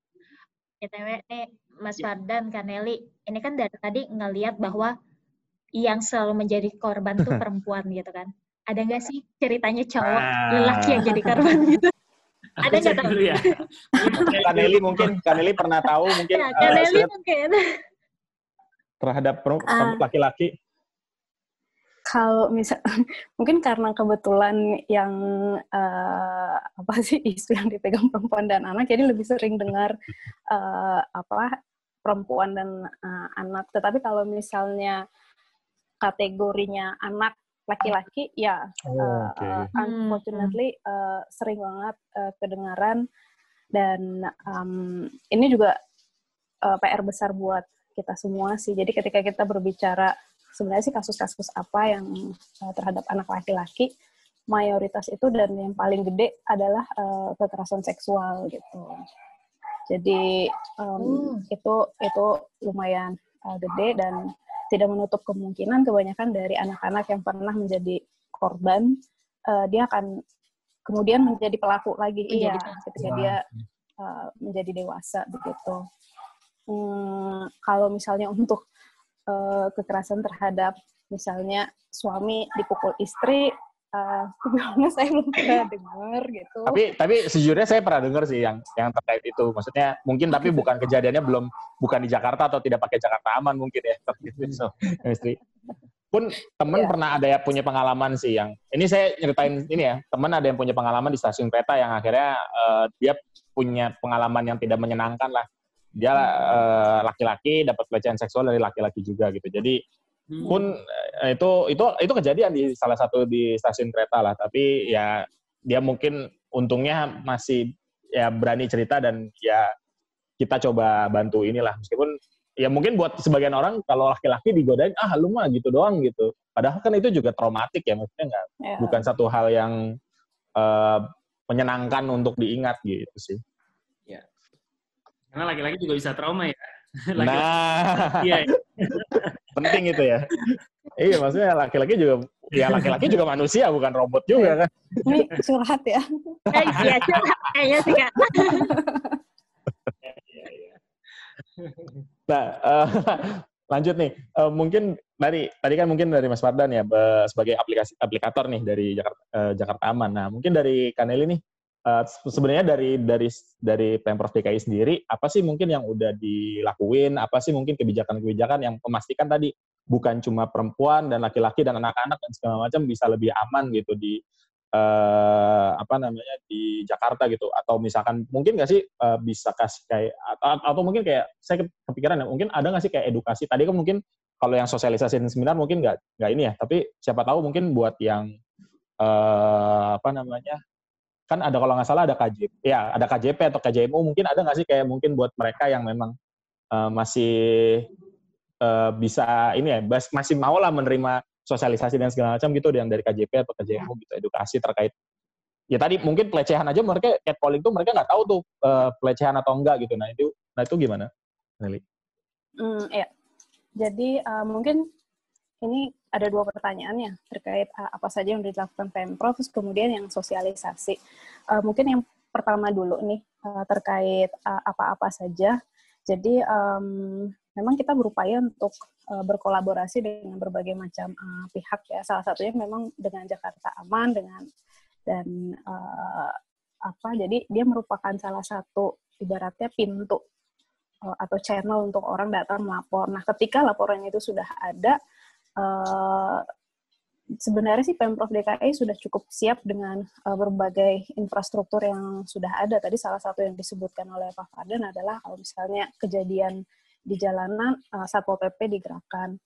BTW nih Mas Ya. Fardan, Kaneli, ini kan dari tadi ngelihat bahwa yang selalu menjadi korban tuh perempuan gitu kan. Ada nggak sih ceritanya cowok Ah. lelaki yang jadi korban gitu? Ada nggak tahu? ya. Kaneli mungkin Kaneli pernah tahu mungkin Ya, Kaneli sudah mungkin. terhadap Ah. laki-laki. kalau misal mungkin karena kebetulan yang eh, apa sih isu yang dipegang perempuan dan anak jadi lebih sering dengar eh, apa perempuan dan eh, anak tetapi kalau misalnya kategorinya anak laki-laki ya Oh, eh, oke. eh, unfortunately eh, sering banget eh, kedengaran dan em, ini juga eh, PR besar buat kita semua sih jadi ketika kita berbicara sebenarnya sih kasus-kasus apa yang uh, terhadap anak laki-laki mayoritas itu dan yang paling gede adalah uh, kekerasan seksual gitu. Jadi um, Hmm. itu itu lumayan uh, gede dan tidak menutup kemungkinan kebanyakan dari anak-anak yang pernah menjadi korban uh, dia akan kemudian menjadi pelaku lagi Menjadi iya ketika dia uh, menjadi dewasa begitu. Hmm, kalau misalnya untuk uh, kekerasan terhadap misalnya suami dipukul istri, uh, saya belum pernah dengar gitu. Tapi tapi sejujurnya saya pernah dengar sih yang yang terkait itu. Maksudnya mungkin tapi bukan kejadiannya belum bukan di Jakarta atau tidak pakai Jakarta aman mungkin ya. So, istri. Pun temen Iya. pernah ada yang punya pengalaman sih yang ini saya nyeritain ini ya. Temen ada yang punya pengalaman di stasiun kereta yang akhirnya eh, dia punya pengalaman yang tidak menyenangkan lah. Dia eh, laki-laki dapat pelecehan seksual dari laki-laki juga gitu. Jadi Hmm. pun eh, itu itu itu kejadian di salah satu di stasiun kereta lah tapi ya dia mungkin untungnya masih ya berani cerita dan ya kita coba bantu inilah meskipun ya mungkin buat sebagian orang kalau laki-laki digodain ah lu mah gitu doang gitu padahal kan itu juga traumatik ya maksudnya nggak Ya. bukan satu hal yang eh, menyenangkan untuk diingat gitu sih Karena laki-laki juga bisa trauma ya. Laki-laki- nah Iya, iya. penting itu ya iya maksudnya laki-laki juga ya laki-laki juga manusia bukan robot juga kan Ini curhat ya. Eh, Iya, curhat kayaknya sih kak. Nah, eh, lanjut nih. Eh, mungkin dari tadi kan mungkin dari Mas Fardan ya sebagai aplikasi aplikator nih dari Jakarta eh, Jakarta Aman. Nah, mungkin dari Kaneli nih se- sebenarnya dari dari dari Pemprov DKI sendiri apa sih mungkin yang udah dilakuin? Apa sih mungkin kebijakan-kebijakan yang memastikan tadi bukan cuma perempuan dan laki-laki dan anak-anak dan segala macam bisa lebih aman gitu di eh, apa namanya di Jakarta gitu atau misalkan mungkin nggak sih eh, bisa kasih kayak atau, atau mungkin kayak saya kepikiran ya mungkin ada nggak sih kayak edukasi tadi kan mungkin kalau yang sosialisasi dan seminar mungkin nggak nggak ini ya tapi siapa tahu mungkin buat yang eh, apa namanya kan ada kalau nggak salah ada KJP ya ada KJP atau KJMU mungkin ada nggak sih kayak mungkin buat mereka yang memang eh, masih eh, bisa ini ya bas- masih mau lah menerima sosialisasi dan segala macam gitu yang dari KJP atau KJMU gitu edukasi terkait ya tadi mungkin pelecehan aja mereka catcalling tuh mereka nggak tahu tuh eh, pelecehan atau enggak gitu nah itu nah itu gimana Nelly? Hmm, ya. Jadi uh, mungkin ini ada dua pertanyaannya terkait uh, apa saja yang dilakukan Pemprov, terus kemudian yang sosialisasi. Uh, mungkin yang pertama dulu nih uh, terkait apa-apa saja. Jadi memang kita berupaya untuk berkolaborasi dengan berbagai macam pihak ya. Salah satunya memang dengan Jakarta Aman dengan dan apa? Jadi dia merupakan salah satu ibaratnya pintu atau channel untuk orang datang melapor. Nah, ketika laporan itu sudah ada, uh, sebenarnya sih Pemprov DKI sudah cukup siap dengan uh, berbagai infrastruktur yang sudah ada. Tadi salah satu yang disebutkan oleh Pak Fardan adalah kalau misalnya kejadian di jalanan, uh, Satpol PP digerakkan.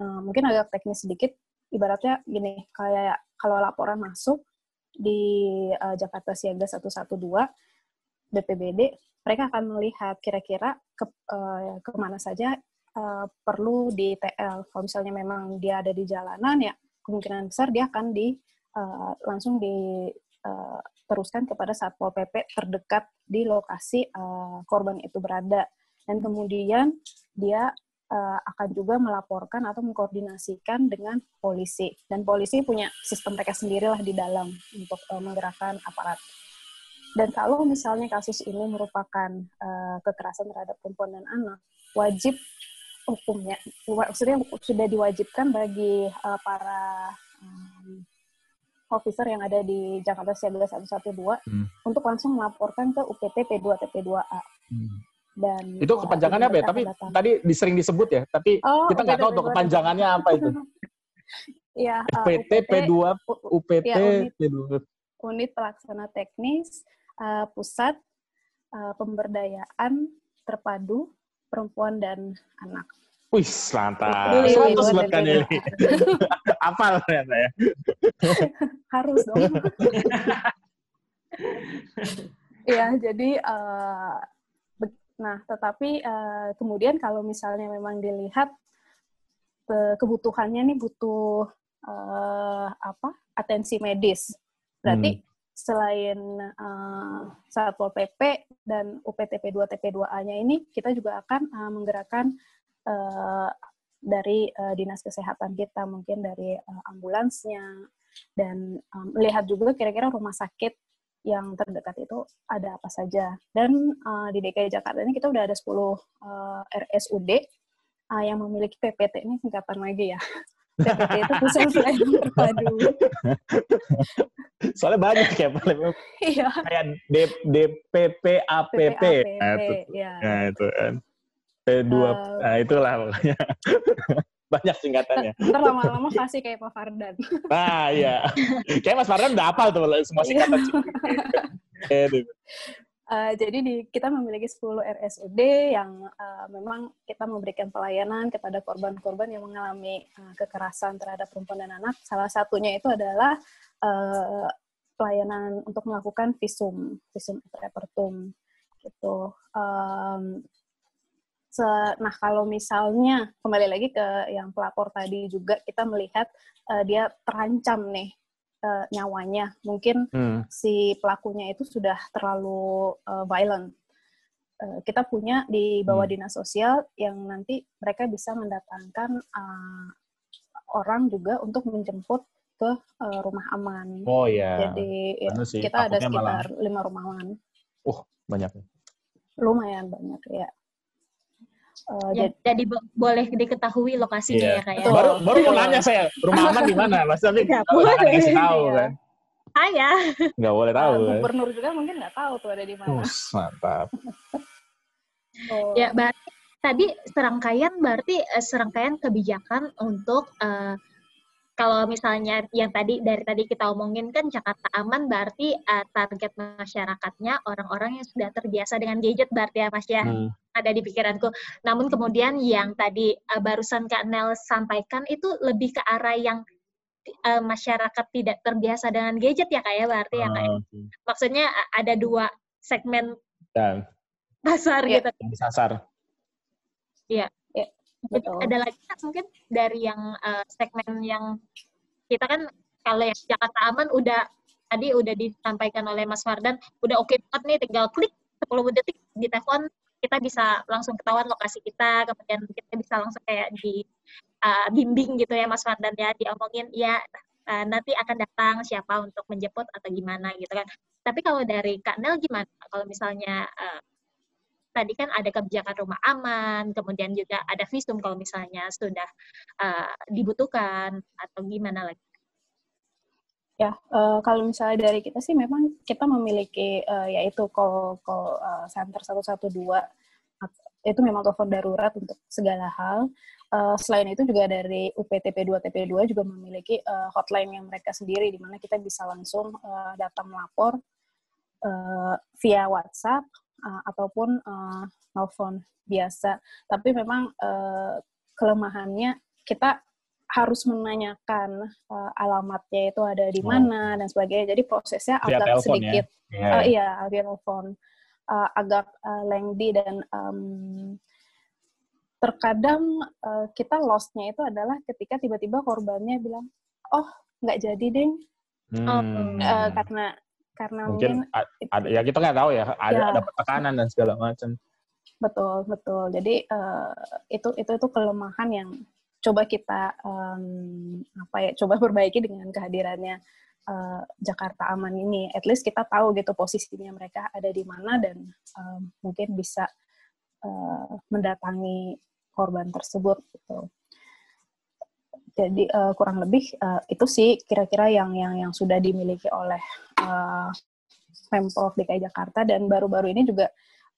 Uh, mungkin agak teknis sedikit, ibaratnya gini, kayak kalau laporan masuk di uh, Jakarta Siaga 112, BPBD, mereka akan melihat kira-kira ke, uh, ke mana saja uh, perlu di TL. Kalau misalnya memang dia ada di jalanan, ya kemungkinan besar dia akan di uh, langsung diteruskan kepada satpol pp terdekat di lokasi uh, korban itu berada. Dan kemudian dia uh, akan juga melaporkan atau mengkoordinasikan dengan polisi. Dan polisi punya sistem mereka sendirilah di dalam untuk uh, menggerakkan aparat. Dan kalau misalnya kasus ini merupakan uh, kekerasan terhadap perempuan dan anak, wajib hukumnya, maksudnya sudah diwajibkan bagi uh, para um, officer yang ada di Jakarta Siaga 112 Hmm. untuk langsung melaporkan ke UPT P2 TP2A. Dan Itu kepanjangannya apa ya? Tapi datang. tadi disering disebut ya, tapi Oh, kita nggak UPT tahu tuh P2 kepanjangannya apa itu. Iya, uh, PT P2 U- UPT ya, unit, P2. unit pelaksana teknis uh, pusat uh, pemberdayaan terpadu perempuan dan anak. Wih, mantap. Peduli 100 P2 buat. P2A. Apal ternyata ya. Harus dong. Iya, jadi uh, nah tetapi uh, kemudian kalau misalnya memang dilihat ke- kebutuhannya nih butuh uh, apa atensi medis, berarti selain uh, satpol pp dan UPTP 2 TP 2A-nya ini kita juga akan uh, menggerakkan uh, dari uh, dinas kesehatan kita mungkin dari uh, ambulansnya dan um, juga kira-kira rumah sakit yang terdekat itu ada apa saja. Dan uh, di DKI Jakarta ini kita udah ada 10 uh, RSUD uh, yang memiliki PPT ini singkatan lagi ya. PPT itu pusat pelayanan terpadu. Soalnya banyak ya, paling- Iya. kayak D, DPP APP. Nah, itu, ya. nah, itu kan. P2, Eh, nah itulah pokoknya. banyak singkatannya. Ntar lama-lama kasih kayak Pak Fardan. Nah, iya. Kayak Mas Fardan udah hafal tuh semua singkatan. Uh, jadi di, kita memiliki 10 RSUD yang uh, memang kita memberikan pelayanan kepada korban-korban yang mengalami uh, kekerasan terhadap perempuan dan anak. Salah satunya itu adalah uh, pelayanan untuk melakukan visum, visum repertum gitu. Um, se nah kalau misalnya kembali lagi ke yang pelapor tadi juga kita melihat uh, dia terancam nih uh, nyawanya, mungkin Hmm. si pelakunya itu sudah terlalu uh, violent. Uh, kita punya di bawah Hmm. dinas sosial yang nanti mereka bisa mendatangkan uh, orang juga untuk menjemput ke uh, rumah aman. Oh iya. Jadi ya, sih, kita ada takutnya malah- sekitar lima rumah aman, Banyak. lumayan banyak ya. Uh, Ya, jadi jadi bo- boleh diketahui lokasinya Iya. ya kak ya. Betul. Baru baru mau nanya saya, rumah aman di mana? Mas tapi Nggak nggak boleh kasih tahu Iya. kan. Saya. Nggak boleh tahu uh, kan. gubernur juga mungkin nggak tahu tuh ada di mana. Us, mantap. Oh, Ya, berarti tadi serangkaian berarti eh, serangkaian kebijakan untuk eh, kalau misalnya yang tadi dari tadi kita omongin kan Jakarta aman berarti eh, target masyarakatnya orang-orang yang sudah terbiasa dengan gadget berarti ya Mas ya. Hmm. Ada di pikiranku. Namun kemudian yang tadi eh, barusan Kak Nel sampaikan itu lebih ke arah yang eh, masyarakat tidak terbiasa dengan gadget ya Kak ya berarti ya Kak. ya? Ah. Maksudnya eh, ada dua segmen Dan pasar Iya. gitu. yang disasar. Jadi betul. ada lagi kan mungkin dari yang eh, segmen yang kita kan kalau yang Jakarta aman udah tadi udah disampaikan oleh Mas Fardan udah oke banget nih tinggal klik 10 detik di telepon kita bisa langsung ketahuan lokasi kita kemudian kita bisa langsung kayak di eh, bimbing gitu ya Mas Fardan ya diomongin ya eh, nanti akan datang siapa untuk menjemput atau gimana gitu kan tapi kalau dari Kak Nel gimana kalau misalnya eh, tadi kan ada kebijakan rumah aman, kemudian juga ada visum kalau misalnya sudah uh, dibutuhkan atau gimana lagi. Ya, eh, kalau misalnya dari kita sih memang kita memiliki eh, yaitu call call eh, center 112 At- itu memang telepon darurat untuk segala hal. Eh, selain itu juga dari UPTP 2 TP2 juga memiliki eh, hotline yang mereka sendiri di mana kita bisa langsung eh, datang melapor eh, via WhatsApp eh, ataupun eh, telepon biasa. Tapi memang eh, kelemahannya kita harus menanyakan uh, alamatnya itu ada di Oh. mana dan sebagainya. Jadi prosesnya Via agak telepon ya? sedikit, Iya. uh, iya via telepon, Uh, agak uh, lengthy dan um, terkadang uh, kita lost-nya itu adalah ketika tiba-tiba korbannya bilang, oh nggak jadi deh, Hmm. Uh, karena karena mungkin mungkin ada ya kita nggak tahu ya ada Ya. ada tekanan dan segala macam. betul betul. Jadi uh, itu itu itu kelemahan yang coba kita um, apa ya coba perbaiki dengan kehadirannya uh, Jakarta Aman ini. At least kita tahu gitu posisinya mereka ada di mana dan um, mungkin bisa uh, mendatangi korban tersebut gitu. Jadi uh, kurang lebih uh, itu sih kira-kira yang yang yang sudah dimiliki oleh uh, Pemprov DKI Jakarta dan baru-baru ini juga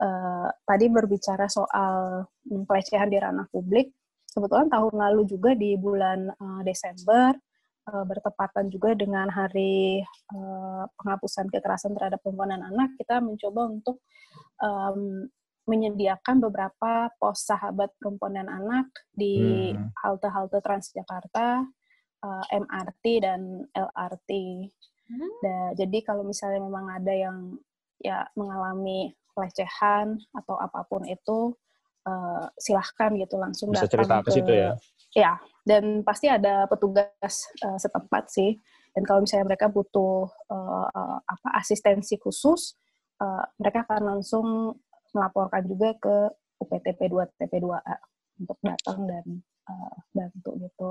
uh, tadi berbicara soal pelecehan di ranah publik. Kebetulan tahun lalu juga di bulan uh, Desember uh, bertepatan juga dengan hari uh, penghapusan kekerasan terhadap perempuan dan anak, kita mencoba untuk um, menyediakan beberapa pos sahabat perempuan dan anak di Hmm. halte-halte Transjakarta, uh, MRT dan LRT. Da- jadi kalau misalnya memang ada yang ya mengalami pelecehan atau apa pun itu, uh, silahkan gitu langsung Bisa datang cerita ke situ ya. Ya, dan pasti ada petugas uh, setempat sih. Dan kalau misalnya mereka butuh uh, apa asistensi khusus, uh, mereka akan langsung melaporkan juga ke UPTP 2 TP2A untuk datang dan uh, bantu gitu.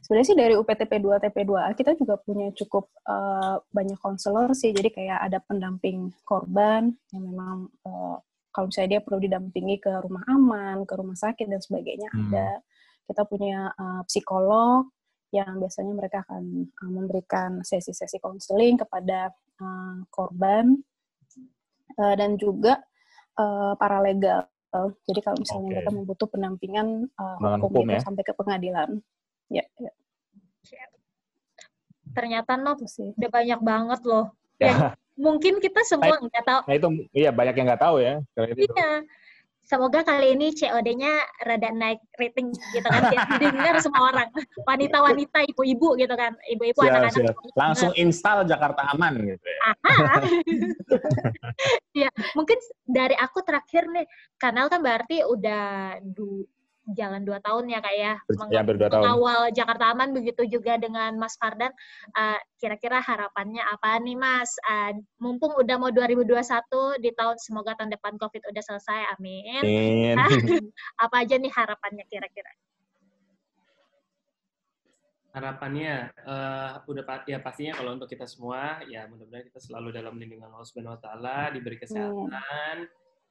Sebenarnya sih dari UPTP 2 TP2A kita juga punya cukup uh, banyak konselor sih. Jadi kayak ada pendamping korban yang memang uh, kalau misalnya dia perlu didampingi ke rumah aman, ke rumah sakit dan sebagainya Hmm. ada. Kita punya uh, psikolog yang biasanya mereka akan uh, memberikan sesi-sesi konseling kepada uh, korban Uh, dan juga uh, paralegal. Jadi kalau misalnya Oke. mereka membutuh pendampingan uh, hukum, hukum itu ya? sampai ke pengadilan. Ya, ya Ternyata no itu sih. udah banyak banget loh. Ya. Mungkin kita semua nggak tahu. Nah itu iya banyak yang nggak tahu ya. Iya. semoga kali ini COD-nya rada naik rating gitu kan biar didengar semua orang wanita-wanita ibu-ibu gitu kan ibu-ibu anak-anak. Langsung install Jakarta Aman gitu ya. Aha. ya mungkin dari aku terakhir nih kanal kan berarti udah du, jalan dua tahun ya kak ya. Ya, mengawal Jakarta Aman begitu juga dengan Mas Fardan. Uh, kira-kira harapannya apa nih Mas? Uh, mumpung udah mau 2021 di tahun semoga tahun depan COVID udah selesai amin. Amin. apa aja nih harapannya kira-kira? Harapannya eh, udah ya pastinya kalau untuk kita semua ya mudah-mudahan kita selalu dalam lindungan Allah Subhanahu wa taala diberi kesehatan eh, amin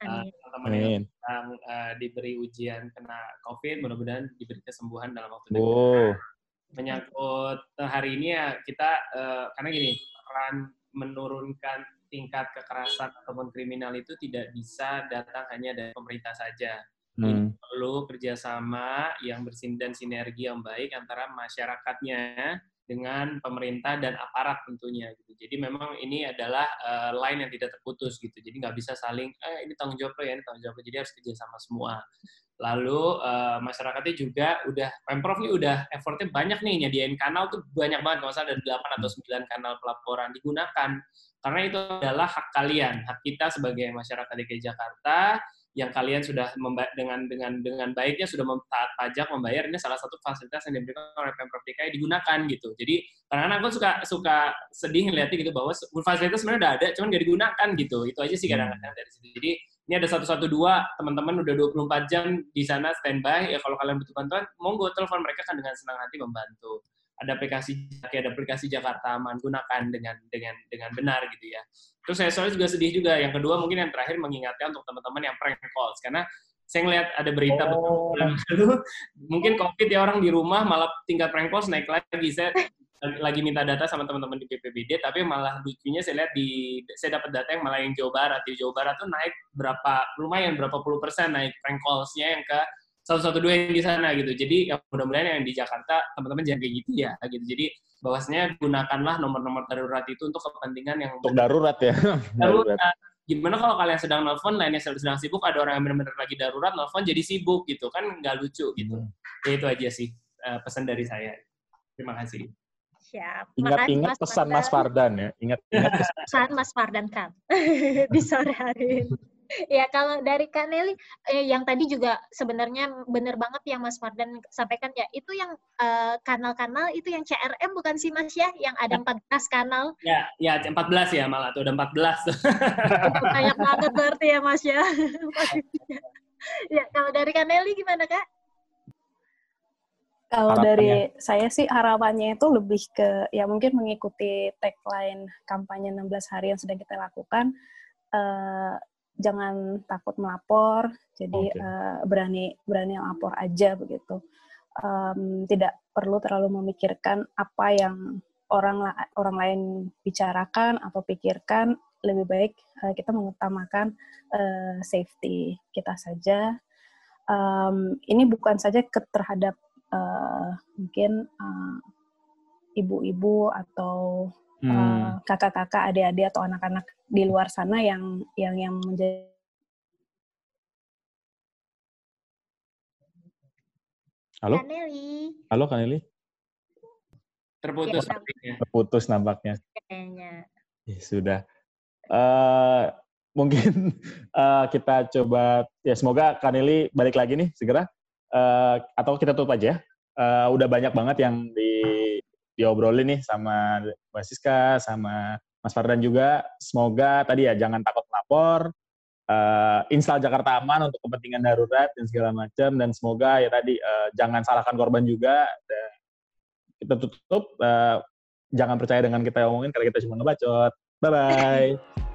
teman-teman yang Amin. sedang eh, diberi ujian kena COVID mudah-mudahan diberi kesembuhan dalam waktu dekat Oh, menyangkut eh, hari ini ya kita eh, karena gini peran menurunkan tingkat kekerasan ataupun kriminal itu tidak bisa datang hanya dari pemerintah saja hmm. perlu kerjasama yang bersin dan sinergi yang baik antara masyarakatnya dengan pemerintah dan aparat tentunya gitu. Jadi memang ini adalah eh, line yang tidak terputus gitu. Jadi nggak bisa saling eh ini tanggung jawab lo ya, ini tanggung jawab lo. Jadi harus kerjasama semua. Lalu eh, masyarakatnya juga udah pemprov nih udah effortnya banyak nih nyediain kanal tuh banyak banget kalau ada 8 atau 9 kanal pelaporan digunakan karena itu adalah hak kalian, hak kita sebagai masyarakat DKI Jakarta yang kalian sudah dengan dengan dengan baiknya sudah taat pajak membayar ini salah satu fasilitas yang diberikan oleh pemprov DKI digunakan gitu. Jadi kadang-kadang aku suka suka sedih ngeliatnya gitu bahwa fasilitas sebenarnya udah ada, cuman nggak digunakan gitu. Itu aja sih kadang-kadang dari situ. Jadi ini ada satu satu dua teman-teman udah 24 jam di sana standby ya kalau kalian butuh bantuan monggo telepon mereka kan dengan senang hati membantu ada aplikasi ada aplikasi Jakarta Aman gunakan dengan dengan dengan benar gitu ya. Terus saya soalnya juga sedih juga. Yang kedua mungkin yang terakhir mengingatkan untuk teman-teman yang prank calls. Karena saya ngeliat ada berita Oh. bulan lalu mungkin covid ya orang di rumah malah tingkat prank calls naik lagi. Saya lagi minta data sama teman-teman di BPBD tapi malah lucunya saya lihat di saya dapat data yang malah yang Jawa Barat. Di Jawa Barat tuh naik berapa lumayan berapa puluh persen naik prank callsnya yang ke satu satu dua yang di sana gitu jadi ya mudah-mudahan yang di Jakarta teman-teman jangan kayak gitu ya gitu jadi bahwasanya gunakanlah nomor-nomor darurat itu untuk kepentingan yang Untuk darurat ya. darurat gimana kalau kalian sedang nelfon lainnya sedang, sedang sibuk ada orang yang benar-benar lagi darurat nelfon jadi sibuk gitu kan nggak lucu gitu Hmm. ya itu aja sih eh, pesan dari saya terima kasih siap Ingat-ingat pesan Mas Fardan ya. Ingat-ingat pesan. pesan Mas Fardan kan di sore hari ini. Ya kalau dari Kak Nelly eh, yang tadi juga sebenarnya benar banget yang Mas Fardan sampaikan ya itu yang eh, kanal-kanal itu yang CRM bukan sih Mas ya yang ada 14 kanal ya ya 14 ya malah tuh udah 14 tuh Itu banyak banget berarti ya Mas ya. ya kalau dari Kak Nelly gimana Kak? Kalau Harapannya? dari saya sih harapannya itu lebih ke ya mungkin mengikuti tagline kampanye 16 hari yang sedang kita lakukan. eh, jangan takut melapor, jadi Oke. eh, berani berani lapor aja begitu. Em, tidak perlu terlalu memikirkan apa yang orang la- orang lain bicarakan atau pikirkan. Lebih baik eh, kita mengutamakan eh, safety kita saja. Em, ini bukan saja ke terhadap eh, mungkin eh, ibu-ibu atau Hmm. eh, kakak-kakak, adik-adik atau anak-anak di luar sana yang yang yang menjadi Halo? Kak Nelly Halo Kak Nelly? terputus Ya, sepertinya. Terputus nampaknya. kayaknya. Ya, sudah. Eh mungkin eh, kita coba ya semoga Kanili balik lagi nih segera Eh, atau kita tutup aja. Eh, udah banyak banget yang di diobrolin nih sama Mbak Siska sama Mas Fardan juga. Semoga tadi ya jangan takut melapor. Eh, install Jakarta aman untuk kepentingan darurat dan segala macam dan semoga ya tadi eh, jangan salahkan korban juga. Dan kita tutup. eh, jangan percaya dengan kita yang omongin karena kita cuma ngebacot. Bye bye.